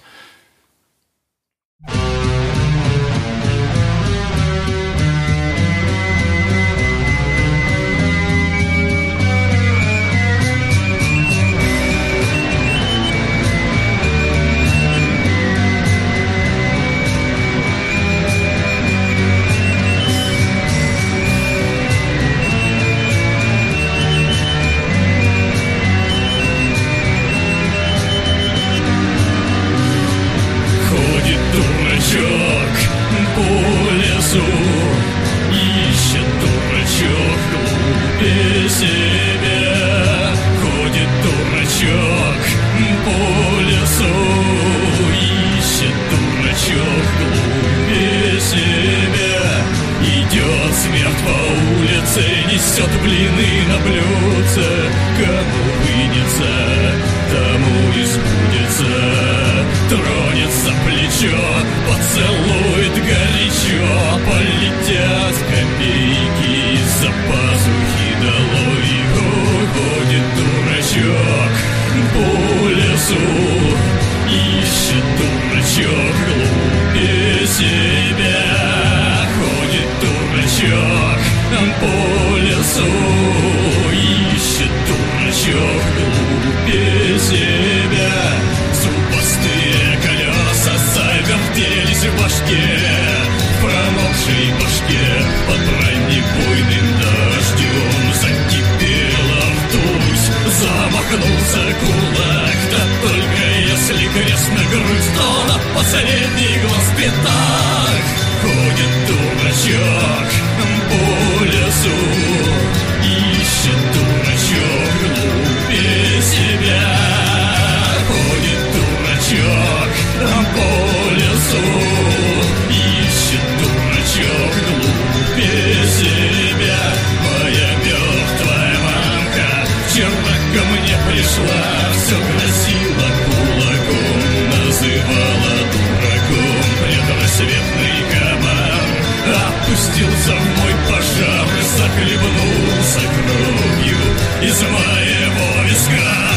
По лесу, ищет дурачок глупее себя. Идет смерть по улице, несет блины на блюдце, кому вынется, тому и сбудется. Тронет за плечо, поцелует лесу, ищет дурачок глупее себя. Ходит дурачок по лесу, ищет дурачок глупее себя. Зубастые колеса завертелись в башке, в промокшей башке под бронебойным дождем закипела ртуть, замахнулся кулак, только если крест на грудь, то на последний глаз в пятах. Ходит дурачок по захлебнулся кровью из моего виска.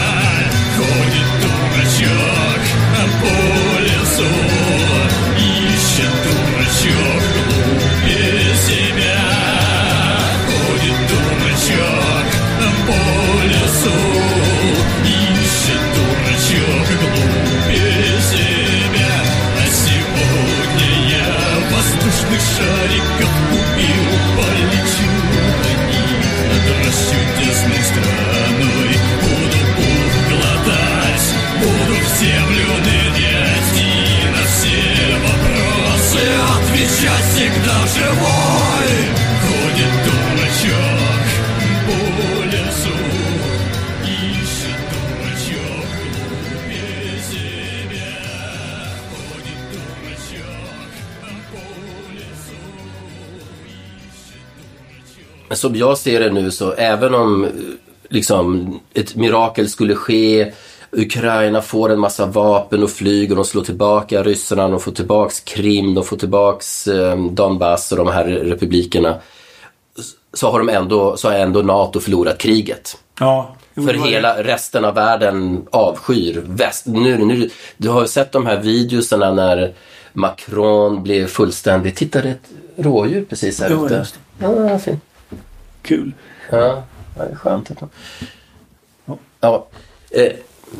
Som jag ser det nu så även om eh, liksom ett mirakel skulle ske Ukraina får en massa vapen och flyg och de slår tillbaka ryssarna, de får tillbaks Krim, de får tillbaks eh, Donbass och de här republikerna. Så har, de ändå, så har ändå NATO förlorat kriget. Ja, För hela resten av världen avskyr väst. Nu, nu, du har ju sett de här videorna när Macron blev fullständig... Titta, det är ett rådjur precis här Jo, ute. Ja, fint. Kul. Ja, det är skönt. Ja. Eh,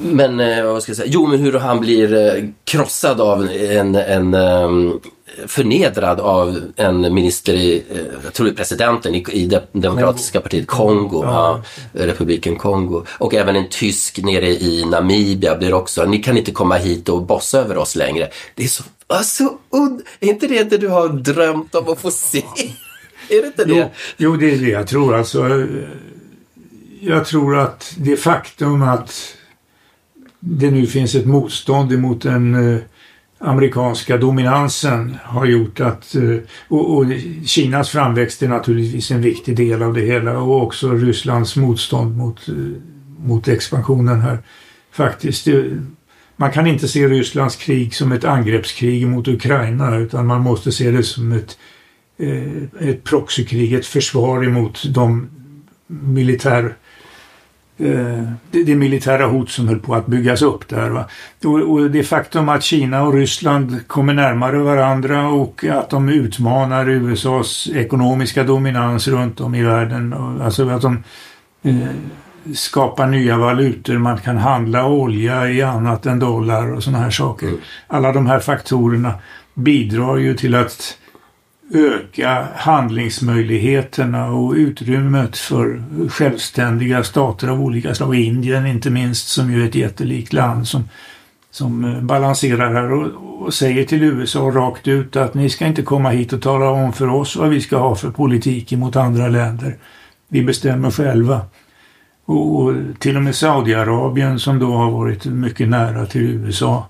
men eh, vad ska jag säga? Jo, men hur han blir eh, krossad av en, en ehm, förnedrad av en minister i, jag tror det är presidenten i, i det demokratiska partiet Kongo, ja. republiken Kongo. Och även en tysk nere i Namibia blir också, ni kan inte komma hit och bossa över oss längre. Det är så, alltså, und- är inte det det du har drömt om att få se? Är det inte det? Jo, jo, det är det jag tror. Alltså, eh, jag tror att det faktum att det nu finns ett motstånd emot den eh, amerikanska dominansen har gjort att, eh, och, och Kinas framväxt är naturligtvis en viktig del av det hela och också Rysslands motstånd mot, mot expansionen här. Faktiskt, det, man kan inte se Rysslands krig som ett angreppskrig mot Ukraina utan man måste se det som ett ett proxykrig, ett försvar emot de militär eh, det, det militära hot som höll på att byggas upp där. Va? Och, och det faktum att Kina och Ryssland kommer närmare varandra och att de utmanar USAs ekonomiska dominans runt om i världen. Alltså att de eh, skapar nya valutor, man kan handla olja i annat än dollar och sådana här saker. Alla de här faktorerna bidrar ju till att öka handlingsmöjligheterna och utrymmet för självständiga stater av olika slag. Indien inte minst som ju är ett jättelikt land som, som eh, balanserar här och, och säger till USA rakt ut att ni ska inte komma hit och tala om för oss vad vi ska ha för politik mot andra länder. vi bestämmer själva. Och, och till och med Saudiarabien som då har varit mycket nära till USA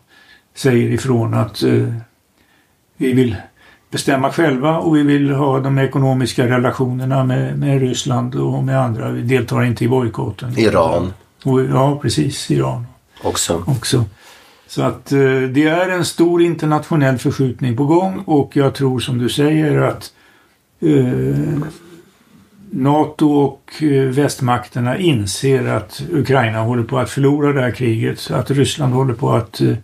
säger ifrån att eh, vi vill bestämma själva och vi vill ha de ekonomiska relationerna med, med Ryssland och med andra. Vi deltar inte i bojkotten. Iran Och, ja, precis. Iran också. också. Så att eh, det är en stor internationell förskjutning på gång och jag tror som du säger att eh, NATO och eh, västmakterna inser att Ukraina håller på att förlora det här kriget. Att Ryssland håller på att, eh,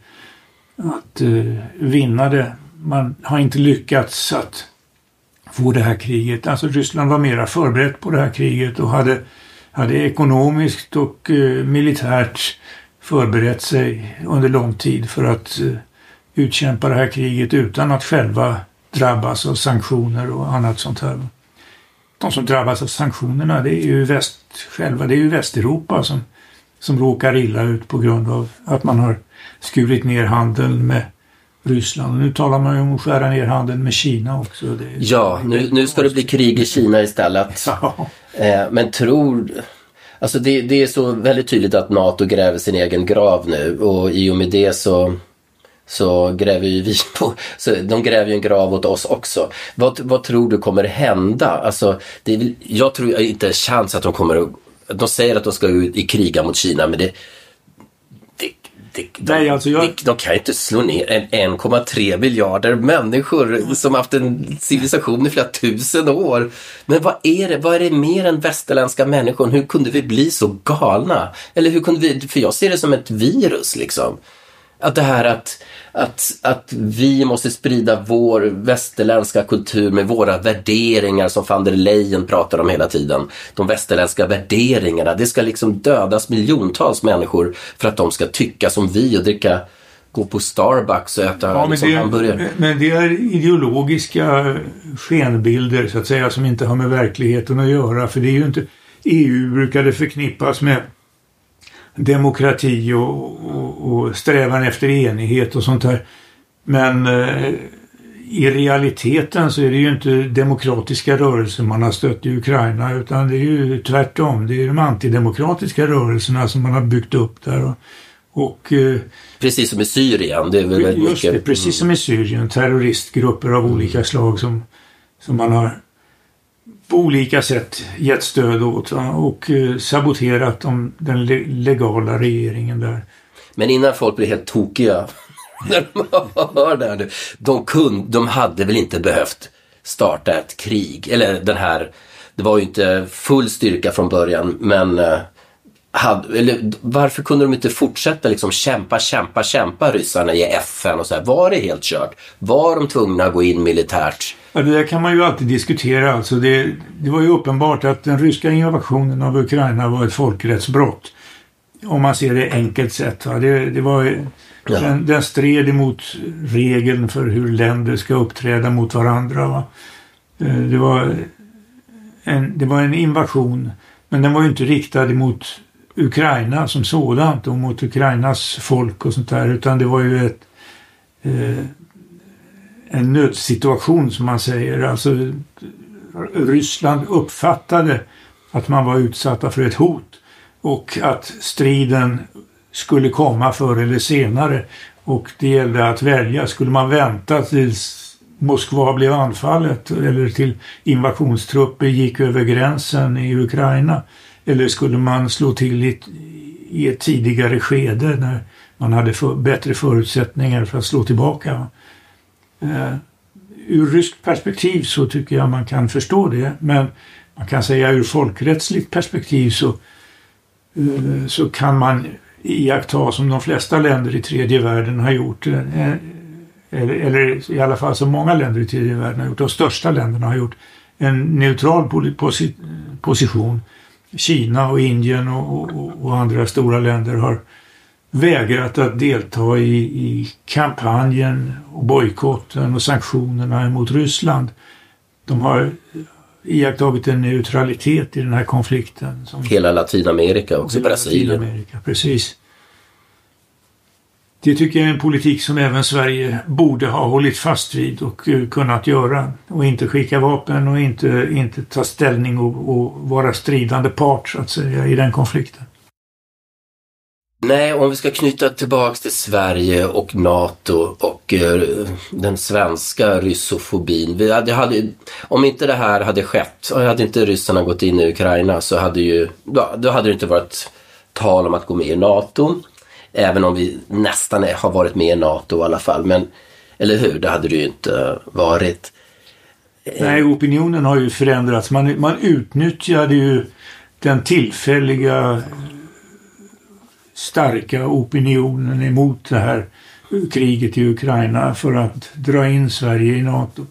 att eh, vinna det. Man har inte lyckats att få det här kriget. Alltså Ryssland var mera förberett på det här kriget och hade, hade ekonomiskt och eh, militärt förberett sig under lång tid för att eh, utkämpa det här kriget utan att själva drabbas av sanktioner och annat sånt här. De som drabbas av sanktionerna det är ju väst själva, det är ju Västeuropa som, som råkar illa ut på grund av att man har skurit ner handeln med Ryssland. Nu talar man ju om att skära ner handeln med Kina också. Är- Ja, nu, nu ska det bli krig i Kina istället. Ja. Eh, men tror... Alltså det, det är så väldigt tydligt att NATO gräver sin egen grav nu och i och med det så, så gräver ju vi på... Så de gräver ju en grav åt oss också. Vad, vad tror du kommer hända? Alltså, det är, jag tror inte en chans att de kommer att... De säger att de ska ut i kriga mot Kina men det... det, det de, Nej, alltså jag- de, de kan ju inte slå ner en 1,3 miljarder människor som haft en civilisation i flera tusen år. Men vad är det? Vad är det mer än västerländska människor? Hur kunde vi bli så galna? Eller hur kunde vi? För jag ser det som ett virus liksom. Att det här att, att, att vi måste sprida vår västerländska kultur med våra värderingar som van der Leyen pratar om hela tiden. De västerländska värderingarna. Det ska liksom dödas miljontals människor för att de ska tycka som vi och dricka, gå på Starbucks och äta Ja, liksom, hamburgare. men det är ideologiska skenbilder så att säga som inte har med verkligheten att göra. För det är ju inte... EU brukade förknippas med demokrati och, och, och strävan efter enighet och sånt där. Men eh, i realiteten så är det ju inte demokratiska rörelser man har stött i Ukraina utan det är ju tvärtom. Det är de antidemokratiska rörelserna som man har byggt upp där. Och, och eh, Precis som i Syrien. Det är väl Just det, mycket. precis som i Syrien. Terroristgrupper av olika slag som, som man har på olika sätt gett stöd åt och eh, saboterat om den legala regeringen där. Men innan folk blir helt tokiga *laughs* när de hör det här nu. De, kun, de hade väl inte behövt starta ett krig. Eller den här, det var ju inte full styrka från början men eh, hade, eller, varför kunde de inte fortsätta liksom kämpa, kämpa, kämpa ryssarna i FN och så här? Var det helt kört? Var de tvungna att gå in militärt? Ja, det där kan man ju alltid diskutera. Alltså det, det var ju uppenbart att den ryska invasionen av Ukraina var ett folkrättsbrott. Om man ser det enkelt sett. Va? Det, det var, Ja. den, den stred emot regeln för hur länder ska uppträda mot varandra. Va? Eh, Det, var en, det var en invasion, men den var ju inte riktad emot Ukraina som sådant och mot Ukrainas folk och sånt där. Utan det var ju ett eh, en nödsituation som man säger. Alltså Ryssland uppfattade att man var utsatta för ett hot och att striden skulle komma förr eller senare. Och det gällde att välja. Skulle man vänta tills Moskva blev anfallet eller till invasionstrupper gick över gränsen i Ukraina? Eller skulle man slå till i ett, i ett tidigare skede när man hade för, bättre förutsättningar för att slå tillbaka? Eh, ur ryskt perspektiv så tycker jag man kan förstå det. Men man kan säga ur folkrättsligt perspektiv så, eh, så kan man iaktta som de flesta länder i tredje världen har gjort. eh, Eller, eller i alla fall som många länder i tredje världen har gjort. De största länderna har gjort en neutral posi, position. Kina och Indien och, och, och andra stora länder har vägrat att delta i, i kampanjen och bojkotten och sanktionerna mot Ryssland. De har iakttagit en neutralitet i den här konflikten. Som Hela Latinamerika, också Brasilien. Latinamerika, precis. Det tycker jag är en politik som även Sverige borde ha hållit fast vid och eh, kunnat göra. Och inte skicka vapen och inte, inte ta ställning och, och vara stridande part så att säga i den konflikten. Nej, om vi ska knyta tillbaks till Sverige och NATO och eh, den svenska ryssofobin. Vi hade, hade, om inte det här hade skett, och hade inte ryssarna gått in i Ukraina så hade ju, då hade det inte varit tal om att gå med i NATO. Även om vi nästan har varit med i NATO i alla fall. Men, eller hur, det hade det ju inte varit. Nej, opinionen har ju förändrats. Man, man utnyttjade ju den tillfälliga starka opinionen emot det här kriget i Ukraina för att dra in Sverige i NATO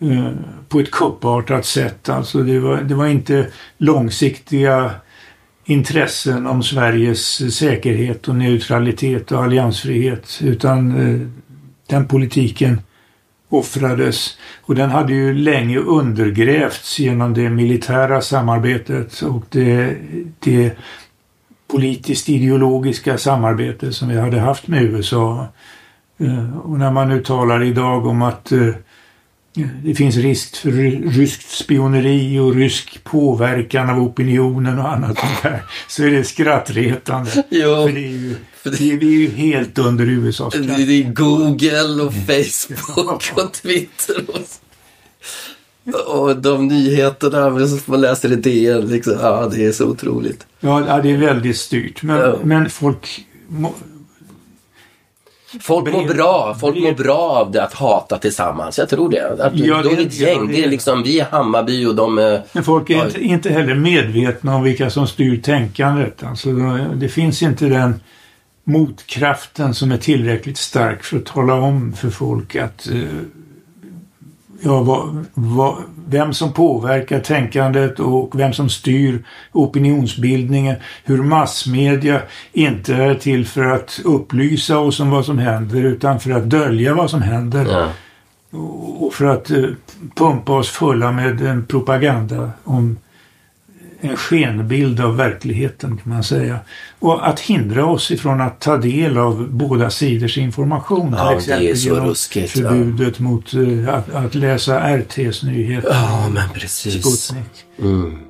eh, på ett kuppartat sätt. Alltså det var, det var inte långsiktiga intressen om Sveriges säkerhet och neutralitet och alliansfrihet utan eh, den politiken offrades. Och den hade ju länge undergrävts genom det militära samarbetet och det, det politiskt ideologiska samarbete som vi hade haft med USA. Eh, och när man nu talar idag om att eh, det finns risk för ryskt spioneri och rysk påverkan av opinionen och annat sånt där. Så är det skrattretande. Jo, för det är ju, för det... vi är ju helt under USAs kraft. Det är Google och Facebook och Twitter. Och och de nyheterna som man läser i DN, liksom, ja det är så otroligt. Ja, det är väldigt styrt. Men, ja. men folk... Folk mår bra. Folk mår bra av det, att hata tillsammans. Jag tror det. Att, ja, då är det ett gäng. Ja, det är liksom, vi är Hammarby och de är... Men folk är ja. inte, inte heller medvetna om vilka som styr tänkandet. Alltså, det finns inte den motkraften som är tillräckligt stark för att tala om för folk att uh, ja, vad, vad, vem som påverkar tänkandet och vem som styr opinionsbildningen. Hur massmedia inte är till för att upplysa oss om vad som händer utan för att dölja vad som händer. Ja. Och för att eh, pumpa oss fulla med en propaganda om en skenbild av verkligheten kan man säga. Och att hindra oss ifrån att ta del av båda sidors information. Ja, till exempel det är så ruskigt, förbudet ja. mot uh, att, att, läsa RTs nyheter. Ja, men precis. Sputnik. Mm.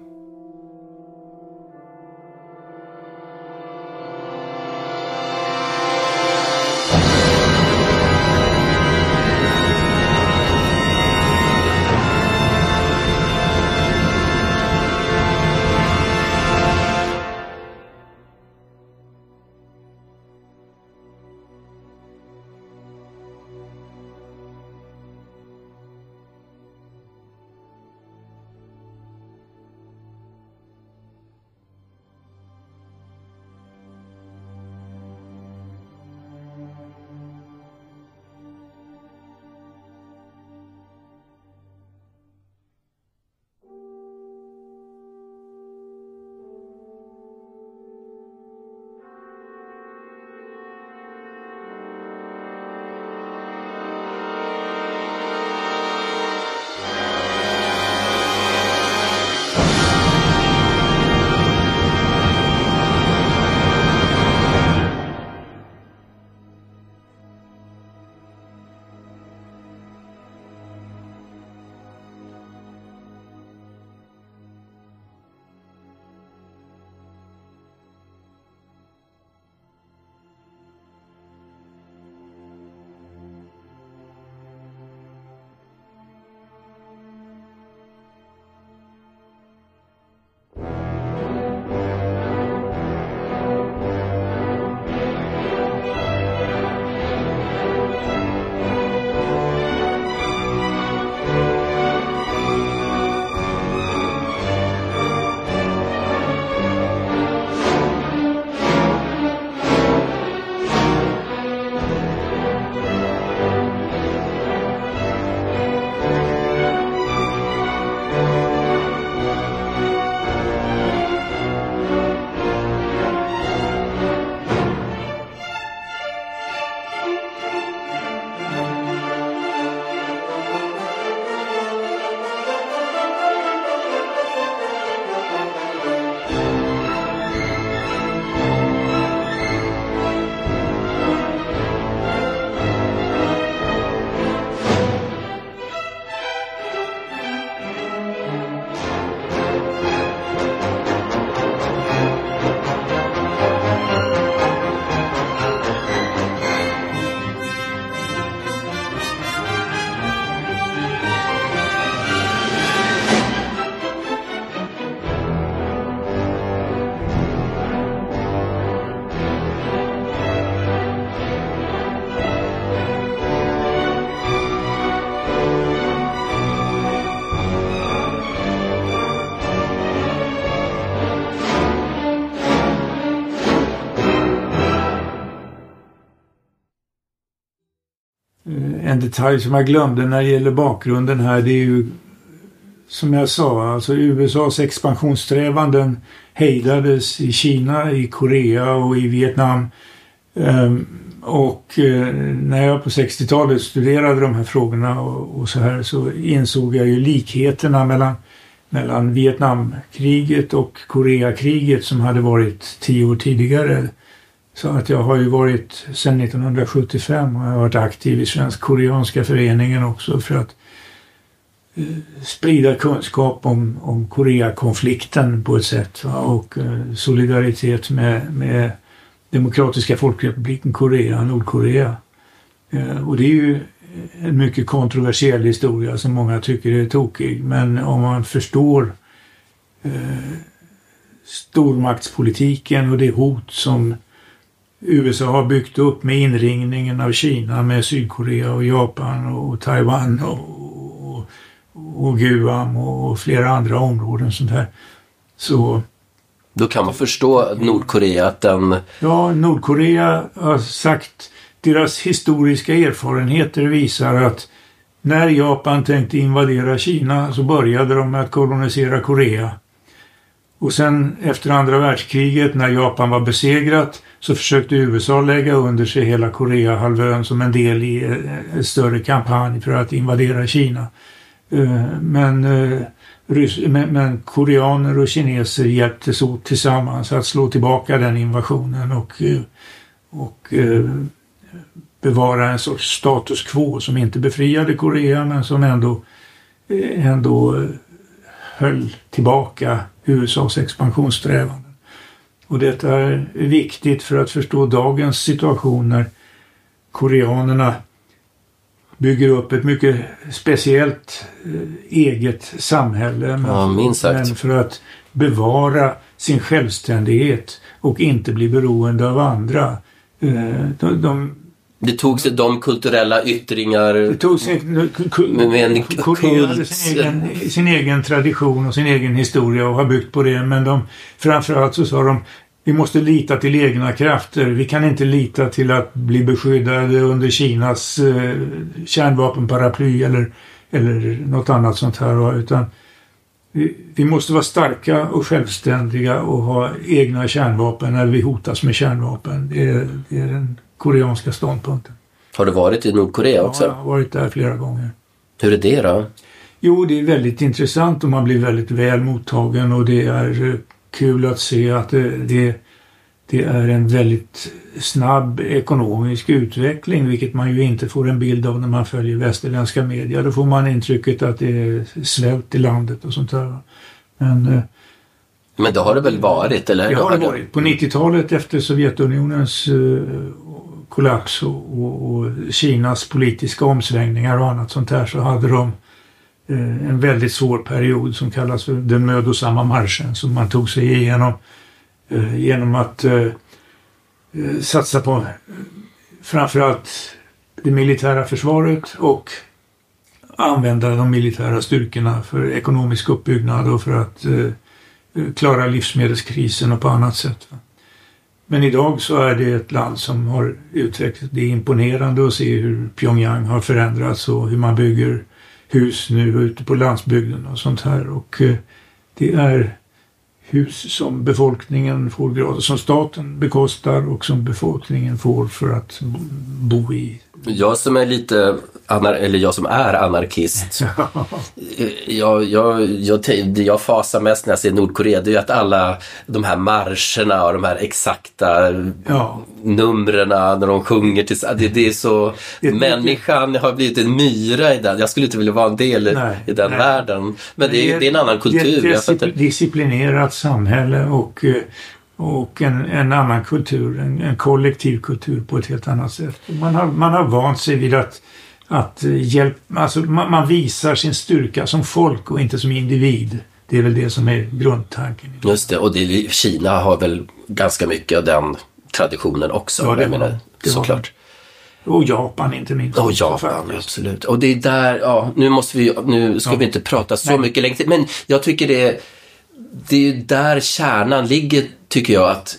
Detalj som jag glömde när det gäller bakgrunden här det är ju som jag sa, alltså USAs expansionssträvanden hejdades i Kina, i Korea och i Vietnam. Ehm, och eh, när jag på 60-talet studerade de här frågorna och, och, så här så insåg jag ju likheterna mellan, mellan Vietnamkriget och Koreakriget som hade varit tio år tidigare. Så att jag har ju varit, sedan 1975 har jag varit aktiv i Svensk Koreanska föreningen också för att eh, sprida kunskap om, om Koreakonflikten på ett sätt va? och eh, solidaritet med, med Demokratiska folkrepubliken Korea, Nordkorea. Eh, och det är ju en mycket kontroversiell historia som många tycker är tokig. Men om man förstår eh, stormaktspolitiken och det hot som USA har byggt upp med inringningen av Kina med Sydkorea och Japan och Taiwan och, och, och Guam och flera andra områden sånt här. Så då kan man förstå Nordkorea att den... Ja, Nordkorea har sagt deras historiska erfarenheter visar att när Japan tänkte invadera Kina så började de med att kolonisera Korea. Och sen efter andra världskriget när Japan var besegrat så försökte USA lägga under sig hela Koreahalvön som en del i eh, en större kampanj för att invadera Kina. Eh, eh, men men, koreaner och kineser hjälptes åt tillsammans att slå tillbaka den invasionen och, och bevara en sorts status quo som inte befriade Korea men som ändå, ändå höll tillbaka USAs expansionssträvanden. Och detta är viktigt för att förstå dagens situation när koreanerna bygger upp ett mycket speciellt eh, eget samhälle. Men, ja, minst sagt. men för att bevara sin självständighet och inte bli beroende av andra. Eh, de, de, det tog sig de kulturella yttringar det tog sig, med, med en kult. Sin egen, sin egen tradition och sin egen historia och har byggt på det. Men de, framförallt så sa de vi måste lita till egna krafter. Vi kan inte lita till att bli beskyddade under Kinas eh, kärnvapenparaply eller, eller något annat sånt här. Utan vi, vi, måste vara starka och självständiga och ha egna kärnvapen när vi hotas med kärnvapen. Det är, det är den koreanska ståndpunkten. Har du varit i Nordkorea också? Ja, jag har varit där flera gånger. Hur är det då? Jo, det är väldigt intressant och man blir väldigt väl mottagen och det är eh, kul att se att det, det, det, är en väldigt snabb ekonomisk utveckling, vilket man ju inte får en bild av när man följer västerländska media. Då får man intrycket att det är svält i landet och sånt där. Men, eh, Men det har det väl varit? Eller? Det har det varit. På 90-talet efter Sovjetunionens kollaps och, och, och, Kinas politiska omsvängningar och annat sånt där så hade de Eh, en väldigt svår period som kallas för den mödosamma marschen som man tog sig igenom eh, genom att eh, eh satsa på framförallt det militära försvaret och använda de militära styrkorna för ekonomisk uppbyggnad och för att eh, klara livsmedelskrisen och på annat sätt. Men idag så är det ett land som har utvecklats. Det är imponerande att se hur Pyongyang har förändrats och hur man bygger hus nu ute på landsbygden och sånt här. Och eh, det är hus som befolkningen får som staten bekostar och som befolkningen får för att bo i. Jag som är lite, anar eller jag som är anarkist. *laughs* jag, jag, jag, det jag fasar mest när jag ser Nordkorea det är ju att alla de här marscherna och de här exakta ja. numren när de sjunger till, det, det är så, det, människan har blivit en myra i den. Jag skulle inte vilja vara en del nej, i den nej. världen. Men det är, det är en annan kultur. Det är ett disciplinerat samhälle och eh, och en, en annan kultur, en, en, kollektiv kultur på ett helt annat sätt. Man har, man har vant sig vid att, att hjälp, alltså man, man visar sin styrka som folk och inte som individ. Det är väl det som är grundtanken. Just det, och det, Kina har väl ganska mycket av den traditionen också. Ja, det var, menar, det såklart. Och Japan inte minst. Och Japan, absolut. Och det är där, ja, nu måste vi, nu ska ja. vi inte prata så Nej. mycket längre men jag tycker det är, det är där kärnan ligger tycker jag att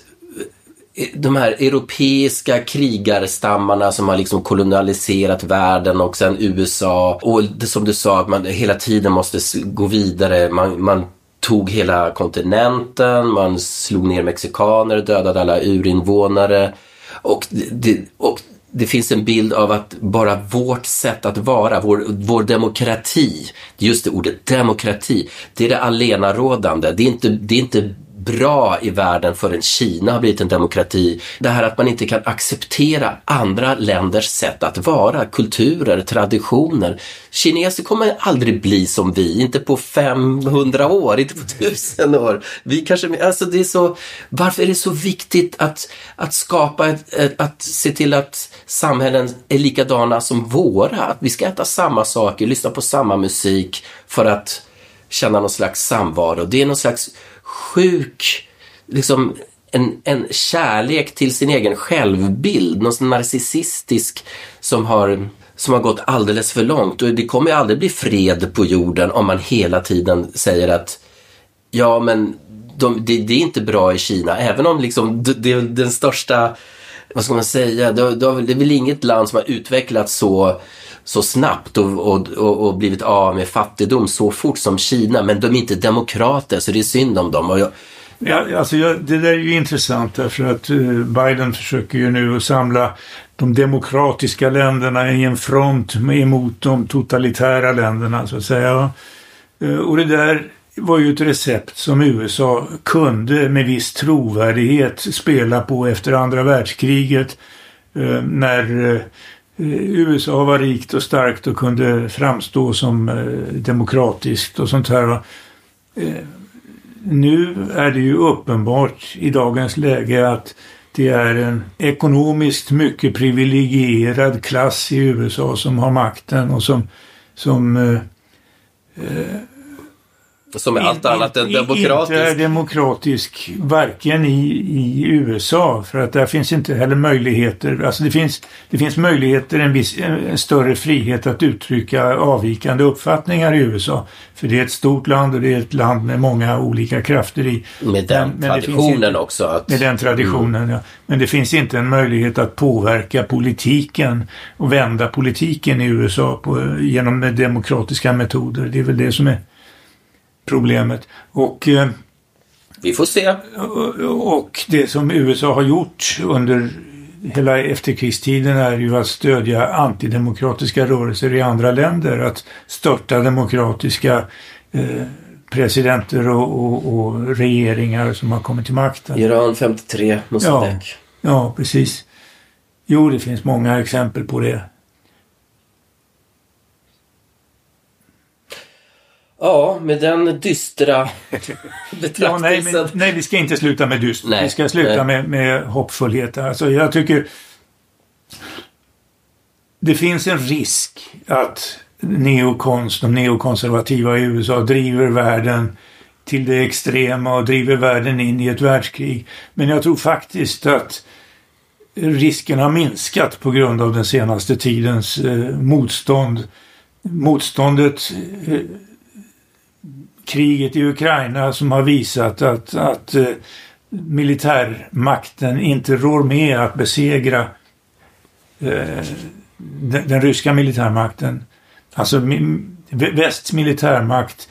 eh, de här europeiska krigarstammarna som har liksom kolonialiserat världen och sen USA och det som du sa att man hela tiden måste gå vidare. Man, man tog hela kontinenten, man slog ner mexikaner, dödade alla urinvånare och det, och det finns en bild av att bara vårt sätt att vara, vår, vår demokrati, just det ordet demokrati, det är det allenarådande. Det är inte, det är inte bra i världen förrän Kina har blivit en demokrati. Det här att man inte kan acceptera andra länders sätt att vara, kulturer, traditioner. Kineser kommer aldrig bli som vi, inte på 500 år, inte på 1000 år. Vi kanske, alltså det är så, varför är det så viktigt att, att skapa, ett, ett, att se till att samhällen är likadana som våra? Att vi ska äta samma saker, lyssna på samma musik för att känna någon slags samvaro. Det är någon slags sjuk, liksom en, en kärlek till sin egen självbild, någon narcissistisk som har, som har gått alldeles för långt. Och det kommer aldrig bli fred på jorden om man hela tiden säger att ja men de, det, det, är inte bra i Kina, även om liksom det, det, den största, vad ska man säga, det, det, är väl inget land som har utvecklats så så snabbt och, och, och, blivit av med fattigdom så fort som Kina. Men de är inte demokrater så det är synd om dem. Och jag, Ja, alltså jag, det där är ju intressant därför att eh, Biden försöker ju nu att samla de demokratiska länderna i en front emot de totalitära länderna så att säga. Eh, och det där var ju ett recept som USA kunde med viss trovärdighet spela på efter andra världskriget. Eh, när Eh, USA var rikt och starkt och kunde framstå som eh, demokratiskt och sånt här. Eh, nu är det ju uppenbart i dagens läge att det är en ekonomiskt mycket privilegierad klass i USA som har makten och som, som eh, som är allt annat än demokratisk. Inte demokratisk varken i, i USA för att där finns inte heller möjligheter. Alltså det finns, det finns möjligheter, en, viss, en större frihet att uttrycka avvikande uppfattningar i USA. För det är ett stort land och det är ett land med många olika krafter i. Med den men, traditionen inte, också. Att, med den traditionen, mm. ja. Men det finns inte en möjlighet att påverka politiken och vända politiken i USA på, genom demokratiska metoder. Det är väl det som är problemet. Och, eh, Vi får se. Och det som USA har gjort under hela efterkrigstiden är ju att stödja antidemokratiska rörelser i andra länder. Att störta demokratiska eh, presidenter och, och, och, regeringar som har kommit till makten. Iran 53, Mossadegh. Ja, ja, precis. Jo, det finns många exempel på det. Ja, med den dystra *laughs* ja, nej, men, nej, vi ska inte sluta med dyst. Nej, vi ska sluta med, med hoppfullhet. Alltså, jag tycker det finns en risk att neokons, de neokonservativa i USA driver världen till det extrema och driver världen in i ett världskrig. Men jag tror faktiskt att risken har minskat på grund av den senaste tidens eh, motstånd. Motståndet eh, kriget i Ukraina som har visat att, att eh, militärmakten inte rår med att besegra eh, den, den, ryska militärmakten. Alltså västs militärmakt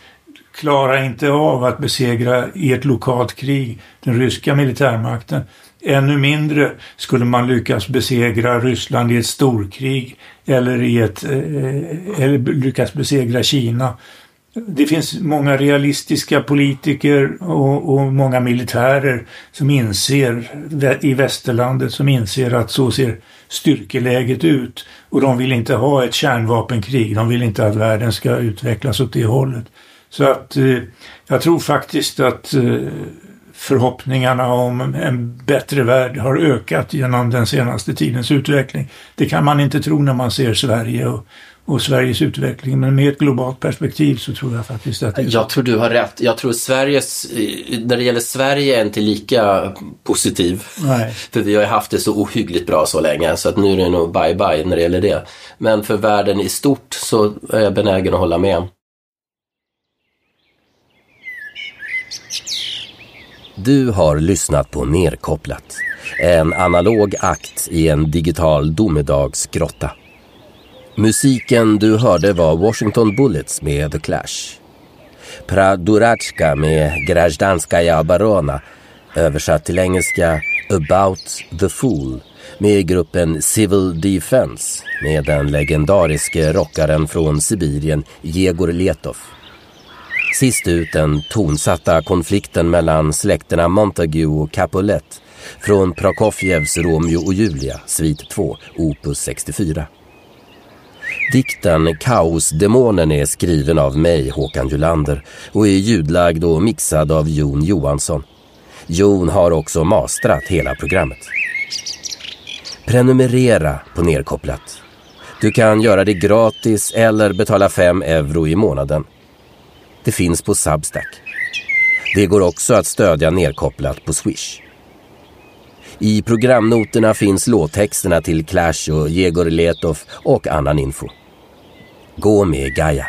klarar inte av att besegra i ett lokalt krig den ryska militärmakten. Ännu mindre skulle man lyckas besegra Ryssland i ett storkrig eller, i ett, eh, eh, eller lyckas besegra Kina det finns många realistiska politiker och, och, många militärer som inser i västerlandet som inser att så ser styrkeläget ut. Och de vill inte ha ett kärnvapenkrig. De vill inte att världen ska utvecklas åt det hållet. Så att eh, jag tror faktiskt att eh, förhoppningarna om en bättre värld har ökat genom den senaste tidens utveckling. Det kan man inte tro när man ser Sverige och, och Sveriges utveckling. Men med ett globalt perspektiv så tror jag faktiskt att det är Jag tror du har rätt. Jag tror Sveriges, när det gäller Sverige är inte lika positiv. Nej. *laughs* För vi har ju haft det så ohyggligt bra så länge så att nu är det nog bye bye när det gäller det. Men för världen i stort så är jag benägen att hålla med. Du har lyssnat på Nerkopplat. En analog akt i en digital domedagsgrotta. Musiken du hörde var Washington Bullets med The Clash. Pradurachka med Grajdanskaja Barona översatt till engelska About the Fool med gruppen Civil Defense med den legendariske rockaren från Sibirien Jegor Letov. Sist ut den tonsatta konflikten mellan släkterna Montague och Capulet från Prokofjevs Romeo och Julia, svit 2, opus 64. Dikten Kaosdemonen är skriven av mig, Håkan Julander, och är ljudlagd och mixad av Jon Johansson. Jon har också mastrat hela programmet. Prenumerera på Nerkopplat. Du kan göra det gratis eller betala 5 euro i månaden. Det finns på Substack. Det går också att stödja Nerkopplat på Swish. I programnoterna finns låttexterna till Clash och Jegor Letov och annan info. Gå med Gaia.